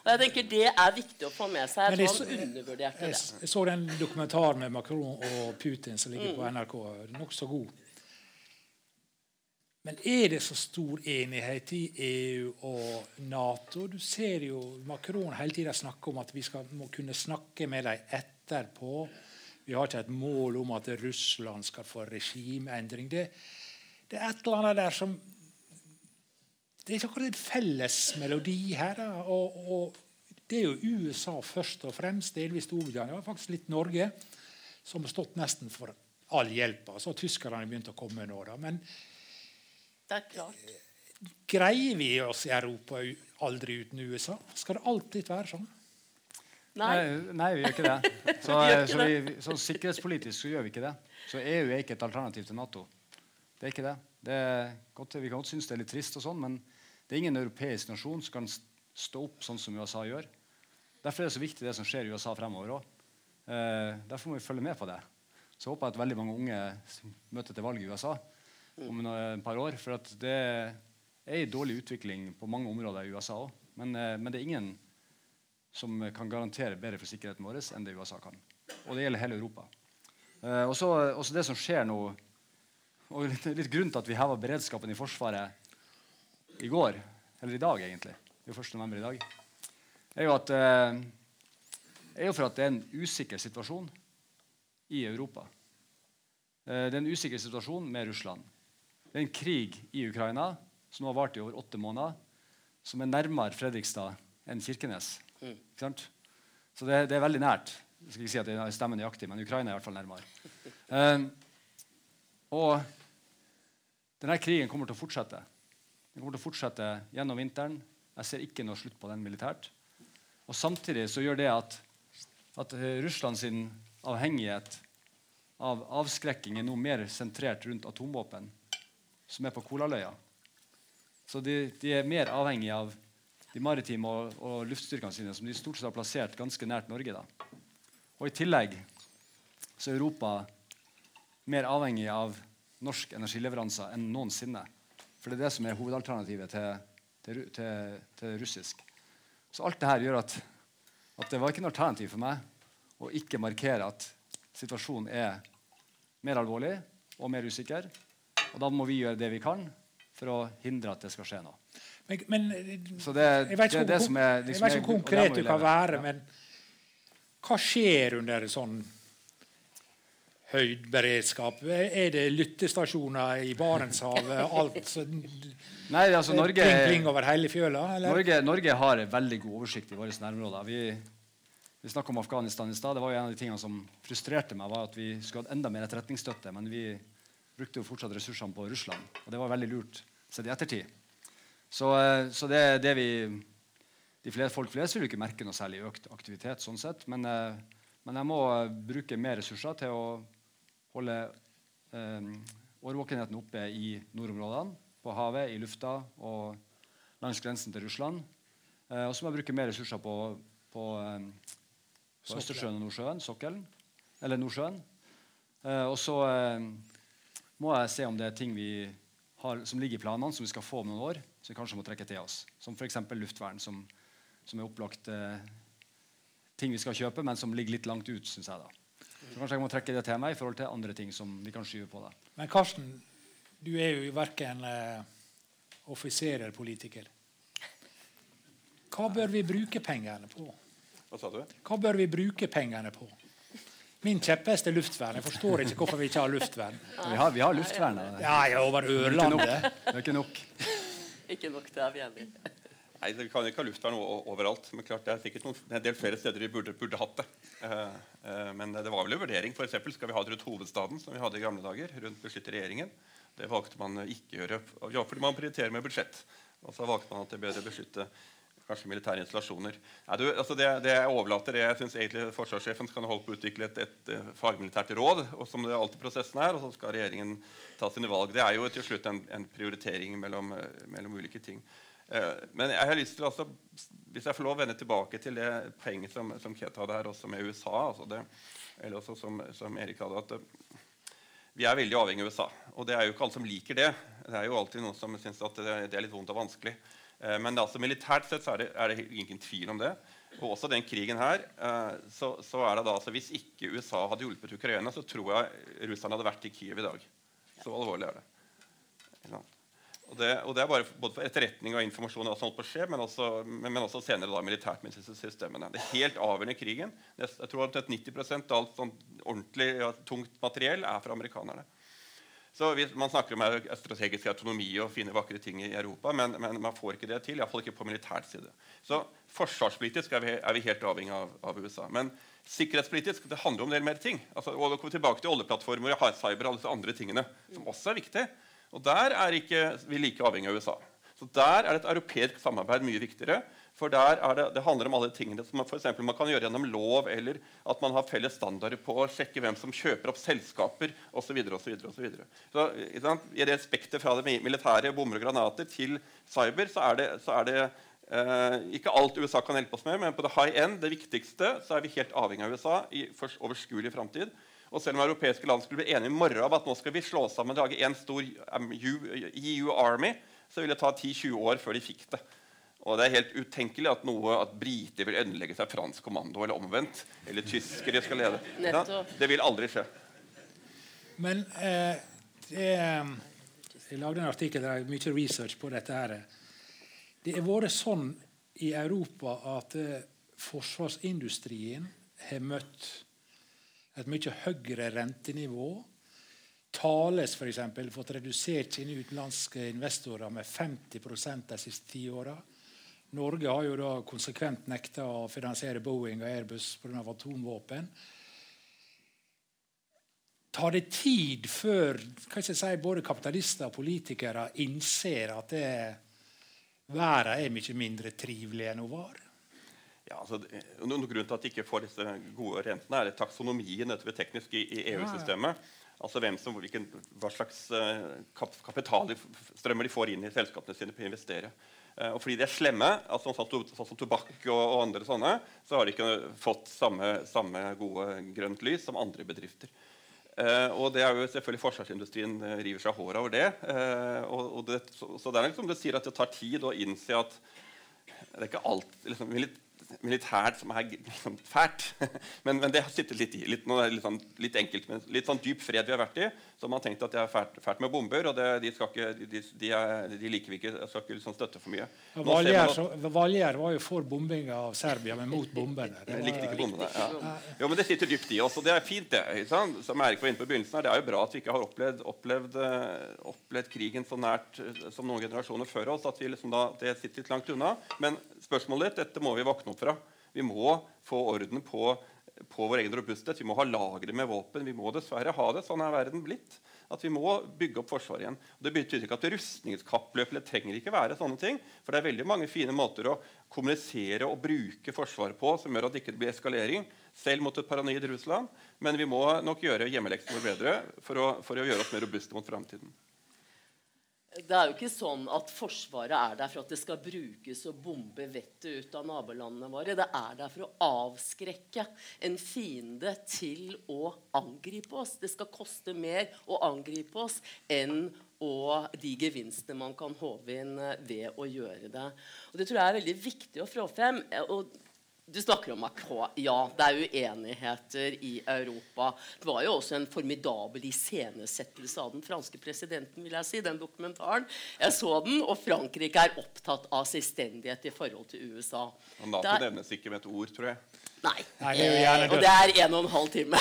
og jeg tenker Det er viktig å få med seg. Jeg tror han undervurderte det. Jeg, jeg så den dokumentaren med Macron og Putin som ligger på mm. NRK. Nokså god. Men er det så stor enighet i EU og Nato? Du ser jo Macron hele tida snakke om at vi skal, må kunne snakke med dem etterpå. Vi har ikke et mål om at Russland skal få regimeendring. Det, det er et eller annet der som Det er ikke akkurat en felles melodi her. Og, og, det er jo USA først og fremst, delvis Storbritannia, faktisk litt Norge som har stått nesten for all hjelpa. Så har tyskerne begynt å komme nå. Da. Men greier vi oss i Europa aldri uten USA? Skal det alltid være sånn? Nei. Nei, vi gjør ikke det. Så, så, vi, så, sikkerhetspolitisk så gjør vi ikke det. Så EU er ikke et alternativ til Nato. Det er ikke det. det er godt, vi kan godt synes det er litt trist, og sånn, men det er ingen europeisk nasjon som kan stå opp sånn som USA gjør. Derfor er det så viktig det som skjer i USA fremover òg. Eh, derfor må vi følge med på det. Så håper jeg at veldig mange unge møter til valg i USA om et par år. For det er en dårlig utvikling på mange områder i USA òg. Men, eh, men, det er ingen som kan garantere bedre for sikkerheten vår enn det USA kan. Og det gjelder hele Europa. Eh, og så det som skjer nå og litt, litt grunn til at vi heva beredskapen i Forsvaret i går, eller i dag, egentlig, det er jo 1. november i dag, er jo at eh, er jo for at det er en usikker situasjon i Europa. Det er en usikker situasjon med Russland. Det er en krig i Ukraina som har vart i over åtte måneder, som er nærmere Fredrikstad enn Kirkenes. Mm. Så det, det, er veldig nært. Jeg skal ikke si at jeg stemmer nøyaktig, men Ukraina er i hvert fall nærmere. Um, og denne krigen kommer til å fortsette. Den kommer til å fortsette gjennom vinteren. Jeg ser ikke noe slutt på den militært. Og Samtidig så gjør det at, at Russlands avhengighet av avskrekking er noe mer sentrert rundt atomvåpen, som er på Kolaløya. Så de, de, er mer avhengig av de maritime og, og, luftstyrkene sine, som de stort sett har plassert ganske nært Norge. Da. Og I tillegg så er Europa mer avhengig av norsk energileveranser enn noensinne. For det er det som er hovedalternativet til, til, til, til russisk. Så alt dette gjør at, at det var ikke noe alternativ for meg å ikke markere at situasjonen er mer alvorlig og mer usikker. Og da må vi gjøre det vi kan for å hindre at det skal skje noe. Men, men det, jeg vet ikke hvor liksom, konkret du kan være, men hva skjer under sånn høydberedskap? Er det lyttestasjoner i Barentshavet? alt så, Nei, altså Norge, pling, pling over hele fjøla? Norge, Norge, har veldig god oversikt i våre nærområder. Vi, vi snakka om Afghanistan i stad. Det var jo En av de tingene som frustrerte meg, var at vi skulle hatt enda mer etterretningsstøtte. Men vi brukte jo fortsatt ressursene på Russland. Og det var veldig lurt sett i ettertid. Så, eh, så det, det vi de fleste, Folk flest vil jo ikke merke noe særlig økt aktivitet. sånn sett, men, eh, men jeg må bruke mer ressurser til å holde eh, årvåkenheten oppe i nordområdene, på havet, i lufta og langs grensen til Russland. Eh, og så må jeg bruke mer ressurser på, på, eh, på Østersjøen og Nordsjøen, sokkelen, eller Nordsjøen. Eh, og så eh, må jeg se om det er ting vi har, som ligger i planene, som vi skal få om noen år, som vi kanskje må trekke til oss. Som f.eks. luftvern, som, som er opplagt eh, ting vi skal kjøpe, men som ligger litt langt ut. Synes jeg da. Så kanskje jeg må trekke det til meg i forhold til andre ting som vi kan skyve på. Da. Men Karsten, du er jo verken eh, offiser eller politiker. Hva bør vi bruke pengene på? Hva sa du? Hva bør vi bruke pengene på? Min kjepphest er luftvern. Jeg forstår ikke hvorfor vi ikke har luftvern. Vi har, vi har luftvern. Ja, ja, over Ørlandet. Det er ikke nok. ikke nok, det er vi enige Nei, Vi kan ikke ha luftvern overalt. Men klart det er sikkert noen, en del flere steder vi burde, burde hatt det. Uh, uh, men det var vel en vurdering. For eksempel, skal vi ha det rundt hovedstaden, som vi hadde i gamle dager? rundt regjeringen? Det valgte man ikke å gjøre. Ja, fordi man prioriterer med budsjett. Og så valgte man at det er bedre å beskytte kanskje militære installasjoner. Ja, du, altså det, det, jeg overlater jeg syns egentlig Forsvarssjefen skal holde på å utvikle et, et, et, fagmilitært råd. og som det alltid prosessen er, og så skal regjeringen ta sine valg. Det er jo til slutt en, en prioritering mellom, mellom ulike ting. Eh, men jeg har lyst til altså, hvis jeg får lov å vende tilbake til det poenget som, som Ket hadde her, også med USA altså det, eller også som, som Erik hadde, at vi er veldig avhengig av USA. Og det er jo ikke alle som liker det. Det er jo alltid noen som syns at det, det, er litt vondt og vanskelig. Eh, men altså, militært sett er det, er det, ingen tvil om det. Og også den krigen her, eh, så, så er det da, altså, Hvis ikke USA hadde hjulpet Ukraina, så tror jeg russerne hadde vært i Kiev i dag. Så alvorlig er det. Og det, og det, er bare både for etterretning og informasjon, og sånt på skje, men, også, men, også senere da militært med systemene. Det er helt avgjørende krigen. Jeg tror at 90% av alt sånn ordentlig ja, tungt materiell er fra amerikanerne. Så hvis Man snakker om strategisk autonomi og fine, vakre ting i Europa, men, men man får ikke det til. Iallfall ikke på militært side. Så forsvarspolitisk er vi, er vi helt avhengig av, av, USA. Men sikkerhetspolitisk det handler om en del mer ting. Altså, og da kommer vi tilbake til oljeplattformer, cyber og alle disse andre tingene, som også er viktige. Og Der er ikke vi like avhengig av USA. Så Der er et europeisk samarbeid mye viktigere. For der er det, det handler om alle tingene som man, for man kan gjøre gjennom lov, eller at man har felles standarder på å sjekke hvem som kjøper opp selskaper osv. Så, så, så, så I det spekteret fra det militære, bomber og granater, til cyber, så er det, så er det eh, ikke alt USA kan hjelpe oss med, men på det high end, det viktigste, så er vi helt avhengig av USA i overskuelig framtid. Og selv om europeiske land skulle bli enige i morgen om at nå skal vi slå sammen og lage en stor EU Army, så ville det ta 10-20 år før de fikk det. Og det er helt utenkelig at, noe, at briter vil ødelegge seg fransk kommando, eller omvendt. Eller tyskere skal lede. Ja, det vil aldri skje. Men eh, det, Jeg lagde en artikkel der mye research på dette. her. Det har vært sånn i Europa at eh, forsvarsindustrien har møtt et mye høyere rentenivå. Thales f.eks. fått redusert sine utenlandske investorer med 50% de siste ti åra. Norge har jo da konsekvent nekta å finansiere Boeing og Airbus pga. atomvåpen. Tar det tid før si, både kapitalister og politikere innser at det, verden er mye mindre trivelig enn hun var? Ja, altså, noen grunn til at de ikke får disse gode rentene, er taksonomien dette teknisk i, i EU-systemet. Altså hvem som, hvilken, Hva slags uh, kapitalstrømmer de får inn i selskapene sine på å investere. Uh, og fordi de er slemme, altså sånn, sånn, som tobakk og, og, andre sånne, så har de ikke fått samme, samme gode grønt lys som andre bedrifter. Uh, og det er jo selvfølgelig Forsvarsindustrien uh, river seg håret over det. Uh, og, og det så, så, det er liksom det sier at det tar tid å innse at det er ikke alt liksom, militært som er liksom, fælt. men, men, det har sittet litt i. Litt, litt, sånn, litt, enkelt, men litt sånn dyp fred vi har vært i. Så man har tenkt at det er fælt, fælt med bomber, og det, de, ikke, de, de, er, de, liker vi ikke. skal ikke liksom støtte for mye. Valgjerd var jo for bombinga av Serbia, men mot bombene. Det likte ikke bombene, ja. Jo, men det sitter dypt i oss, og det er fint, det. Som Erik var inne på i begynnelsen her, Det er jo bra at vi ikke har opplevd, opplevd, eh, opplevd krigen så nært eh, som noen generasjoner før oss. at vi liksom da, Det sitter litt langt unna. Men spørsmålet ditt, dette må vi våkne opp fra. Vi må få orden på, på vår egen robusthet. Vi må ha lagre med våpen. Vi må dessverre ha det. Sånn er verden blitt. At vi må bygge opp Forsvaret igjen. Og det betyr ikke at rustningskappløp eller trenger ikke være sånne ting. For det er veldig mange fine måter å kommunisere og bruke Forsvaret på som gjør at det ikke blir eskalering, selv mot et paranoid Russland. Men vi må nok gjøre hjemmeleksene bedre for å, for å gjøre oss mer robuste mot framtiden. Det er jo ikke sånn at Forsvaret er der for at det skal brukes og bombe vettet ut av nabolandene våre. Det er der for å avskrekke en fiende til å angripe oss. Det skal koste mer å angripe oss enn og de gevinstene man kan håve inn ved å gjøre det. Og Det tror jeg er veldig viktig å få frem. og du snakker om Macron. Ja, det er uenigheter i Europa. Det var jo også en formidabel iscenesettelse av den franske presidenten. vil jeg si, den dokumentaren. Jeg så den, og Frankrike er opptatt av selvstendighet i forhold til USA. Og Nato er... nevnes ikke med et ord, tror jeg. Nei. Nei det og det er en og en halv time.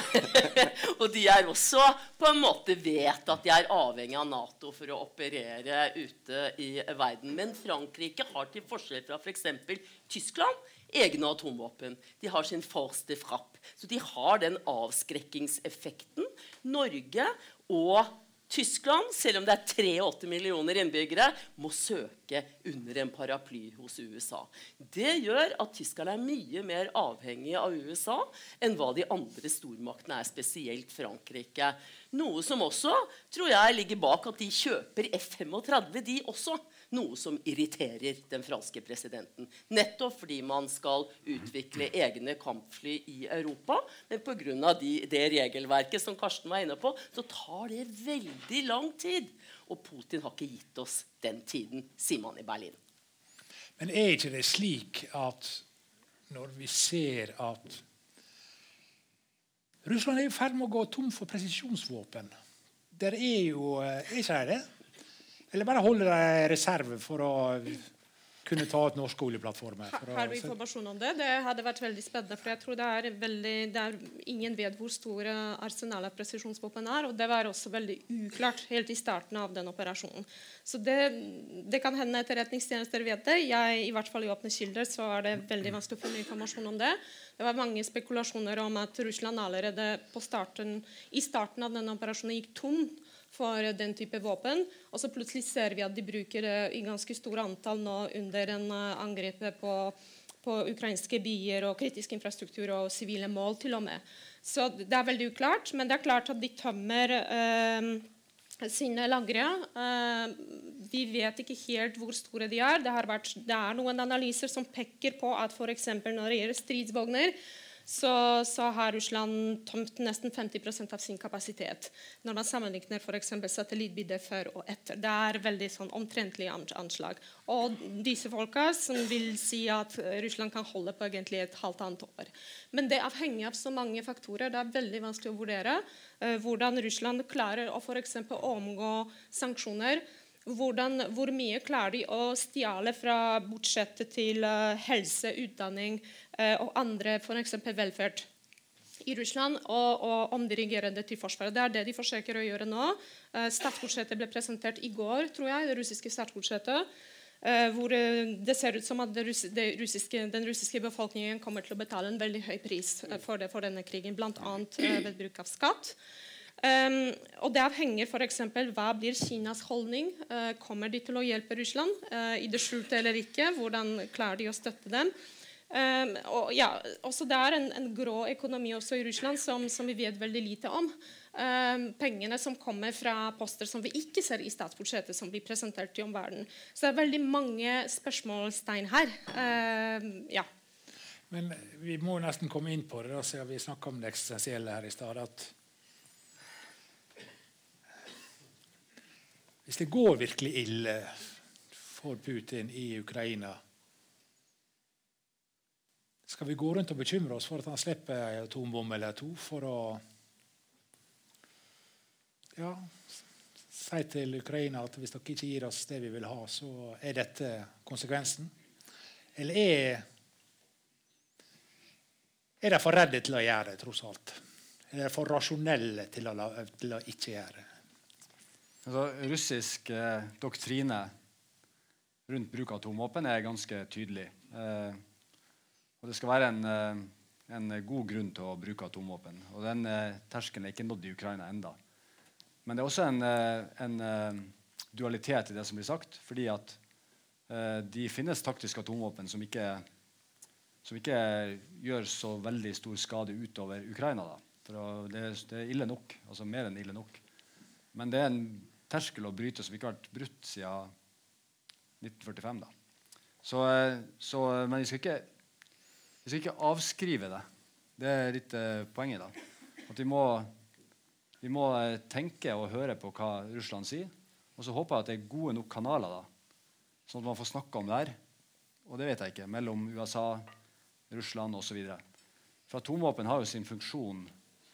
og de er også på en måte vet at de er avhengig av Nato for å operere ute i verden. Men Frankrike har til forskjell fra f.eks. For Tyskland egne atomvåpen. De har sin force frapp. Så de har den avskrekkingseffekten. Norge og Tyskland, selv om det er 83 millioner innbyggere, må søke under en paraply hos USA. Det gjør at tyskerne er mye mer avhengige av USA enn hva de andre stormaktene er, spesielt Frankrike. Noe som også tror jeg ligger bak at de kjøper F-35, de også. Noe som irriterer den franske presidenten. Nettopp fordi man skal utvikle egne kampfly i Europa. Men pga. De, det regelverket som Karsten var inne på, så tar det veldig lang tid. Og Putin har ikke gitt oss den tiden, sier man i Berlin. Men er ikke det slik at når vi ser at Russland er i ferd med å gå tom for presisjonsvåpen. Der er jo eh, Er ikke det? Eller bare holder i reserve for å kunne ta ut norske oljeplattformer? Har vi informasjon om det? Det hadde vært veldig spennende. for jeg tror det er veldig, det er, Ingen vet hvor store arsenalet av presisjonsvåpen er. Og det var også veldig uklart helt i starten av den operasjonen. Så det, det kan hende etterretningstjenester vet det. Jeg, I hvert fall i åpne kilder så er det veldig vanskelig å få informasjon om det. Det var mange spekulasjoner om at Russland allerede starten, i starten av denne operasjonen gikk tom for den type våpen. Og så plutselig ser vi at de bruker det i ganske store antall nå under en uh, angrepet på, på ukrainske byer og kritisk infrastruktur og sivile mål til og med. Så det er veldig uklart, men det er klart at de tømmer eh, sine lagre. Eh, vi vet ikke helt hvor store de er. Det, vært, det er noen analyser som peker på at f.eks. når det gjelder stridsvogner, så, så, har Russland tømt nesten 50% av sin kapasitet. Når man sammenligner f.eks. satellittbilder før og etter. Det er veldig sånn omtrentlig anslag. Og disse folka som vil si at Russland kan holde på egentlig et halvt annet år. Men det avhenger av så mange faktorer. Det er veldig vanskelig å vurdere uh, hvordan Russland klarer å f.eks. omgå sanksjoner hvordan, hvor mye klarer de å stjele fra budsjettet til uh, helse, utdanning uh, og andre f.eks. velferd i Russland, og, og, omdirigere det til Forsvaret. Det er det de forsøker å gjøre nå. Uh, statsbudsjettet ble presentert i går, tror jeg. det russiske statsbudsjettet. Hvor det ser ut som at russiske, den russiske befolkningen kommer til å betale en veldig høy pris for, det, for, denne krigen, bl.a. ved bruk av skatt. Um, og Det avhenger f.eks. hva blir Kinas holdning. kommer de til å hjelpe Russland i det skjulte eller ikke? Hvordan klarer de å støtte dem? Um, og ja, også Det er en, en, grå økonomi også i Russland som, som vi vet veldig lite om. Um, pengene som kommer fra poster som vi ikke ser i statsbudsjettet, som blir presentert i omverdenen. Så det er veldig mange spørsmålstegn her. Um, ja. Men vi må nesten komme inn på det, da, siden vi snakka om det eksistensielle her i stad. at Hvis det går virkelig ille for Putin i Ukraina Skal vi gå rundt og bekymre oss for at han slipper en atombombe eller to for å ja, si til Ukraina at hvis dere ikke gir oss det vi vil ha, så er dette konsekvensen? Eller er, er de for redde til å gjøre det, tross alt? Er de for rasjonelle til å, til å ikke gjøre det? Altså, russisk eh, doktrine rundt bruk av atomvåpen er ganske tydelig. Eh, og det skal være en, eh, en, god grunn til å bruke atomvåpen. Og den eh, terskelen er ikke nådd i Ukraina enda. Men det er også en, eh, en, eh, dualitet i det som blir sagt. fordi at de finnes taktiske atomvåpen som ikke, som ikke gjør så veldig stor skade utover Ukraina. Da. For det, det, er ille nok. Altså mer enn ille nok. Men det er en terskel å bryte som ikke har vært brutt siden 1945. Da. Så, så, men vi skal, ikke, vi skal ikke avskrive det. Det er litt uh, poenget. da. At vi må vi må eh, tenke og høre på hva Russland sier. Og så håper jeg at det er gode nok kanaler, da, sånn at man får snakke om det her. Og det vet jeg ikke. Mellom USA, Russland osv. For atomvåpen har jo sin funksjon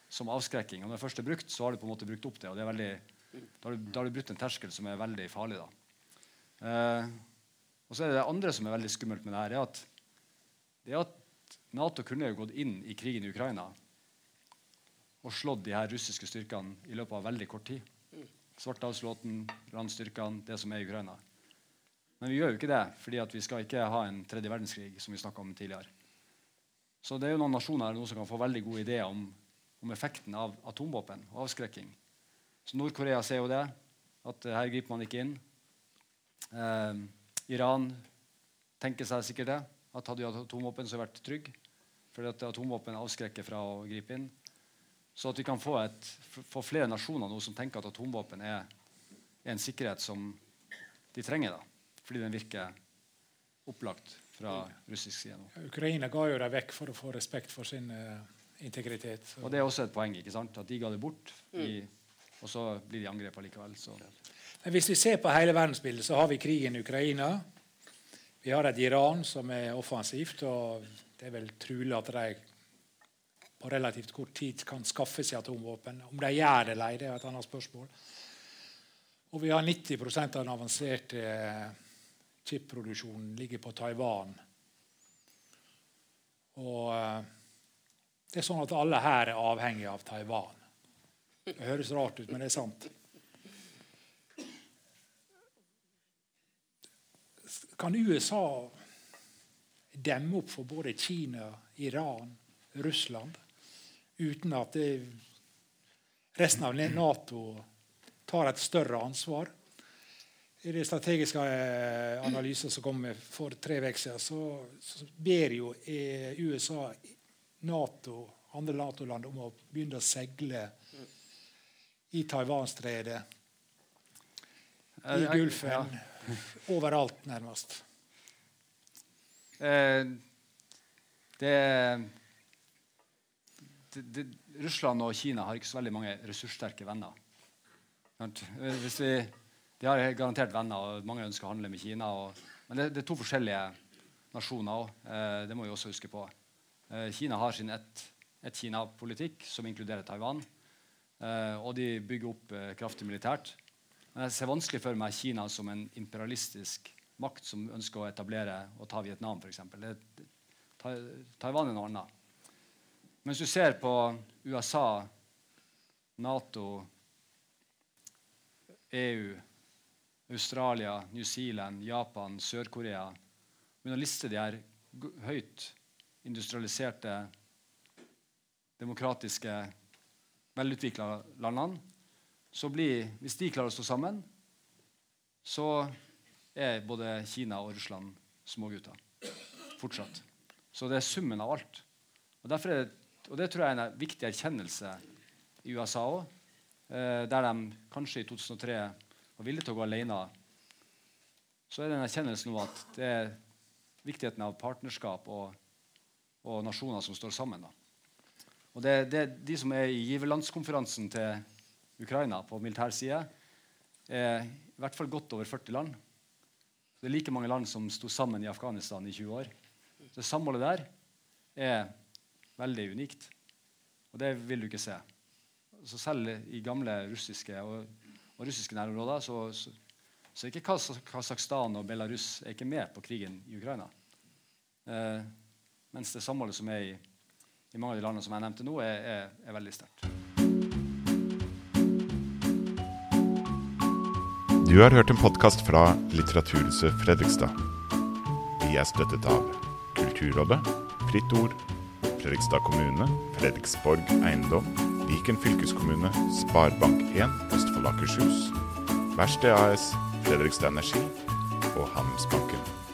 som avskrekking. Og når det først er brukt, så har du på en måte brukt opp det. og det er veldig, da, har du, da har du brutt en terskel som er veldig farlig. Eh, og så er det det andre som er veldig skummelt med det her, er at, det er at Nato kunne jo gått inn i krigen i Ukraina og slått de her russiske styrkene i løpet av veldig kort tid. Svartdalsflåten, landstyrkene, det som er i Ukraina. Men vi gjør jo ikke det, fordi vi skal ikke ha en tredje verdenskrig. som vi om tidligere. Så det er jo noen nasjoner her som kan få veldig gode ideer om, om effekten av atomvåpen og avskrekking. Så Nord-Korea ser jo det, at her griper man ikke inn. Eh, Iran tenker seg sikkert det, at hadde vi hatt atomvåpen, så hadde vi vært trygge. Fordi at atomvåpen avskrekker fra å gripe inn. Så at vi kan få, et, få flere nasjoner nå som tenker at atomvåpen er, er, en sikkerhet som de trenger. da, Fordi den virker opplagt fra russisk side nå. Ukraina ga jo dem vekk for å få respekt for sin uh, integritet. Så. Og Det er også et poeng. ikke sant? At de ga det bort, i, og så blir de angrepet likevel. Så. Men hvis vi ser på hele verdensbildet, så har vi krigen i Ukraina. Vi har et Iran som er offensivt, og det er vel trolig at de på relativt kort tid kan skaffe seg atomvåpen. Om de gjør det eller ei, det er et annet spørsmål. Og vi har 90% av den avanserte chipproduksjonen ligger på Taiwan. Og eh, det er sånn at alle her er avhengige av Taiwan. Det høres rart ut, men det er sant. Kan USA demme opp for både Kina, Iran, Russland? uten at resten av Nato tar et større ansvar. I det strategiske eh, analysen som kom for tre uker siden, så, så, ber jo eh, USA NATO, andre Nato-land om å begynne å seile i Taiwanstredet, i Gulfen, ja. overalt, nærmest. Eh, det det, Russland og Kina har ikke så veldig mange ressurssterke venner. Vi, de har garantert venner, og mange ønsker å handle med Kina. Og, men det, det, er to forskjellige nasjoner òg. Eh, det må vi også huske på. Eh, Kina har sin ett-Kina-politikk, et som inkluderer Taiwan. Eh, og de bygger opp eh, kraftig militært. Men jeg ser vanskelig for meg Kina som en imperialistisk makt som ønsker å etablere og ta Vietnam, f.eks. Taiwan er noe annet. Men hvis du ser på USA, Nato, EU Australia, New Zealand, Japan, Sør-Korea Begynner å liste de her høyt industrialiserte, demokratiske, velutvikla landene, så blir, hvis de klarer å stå sammen, så er både Kina og Russland smågutter fortsatt. Så det er summen av alt. Og, er, og det tror jeg er en viktig erkjennelse i USA òg, eh, der de kanskje i 2003 var villige til å gå alene. Så er det en erkjennelse nå at det er viktigheten av partnerskap og, og nasjoner som står sammen. Da. Og det, det, De som er i giverlandskonferansen til Ukraina på militær side, er i hvert fall godt over 40 land. Det er like mange land som sto sammen i Afghanistan i 20 år. Så samholdet der er veldig unikt. Og det vil du ikke se. Så selv i gamle russiske og, og russiske nærområder så, så, så ikke Kasakhstan og Belarus er ikke med på krigen i Ukraina. Eh, mens det samholdet som er i, i, mange av de landene som jeg nevnte nå, er, er, er veldig sterkt. Du har hørt en podkast fra Litteraturhuset Fredrikstad. Vi er støttet av Kulturrådet, Fritt Ord, Fredrikstad kommune, Fredriksborg eiendom, Viken fylkeskommune, Sparebank1 Østfold Akershus, Verksted AS, Fredrikstad Energi og Handelsbanken.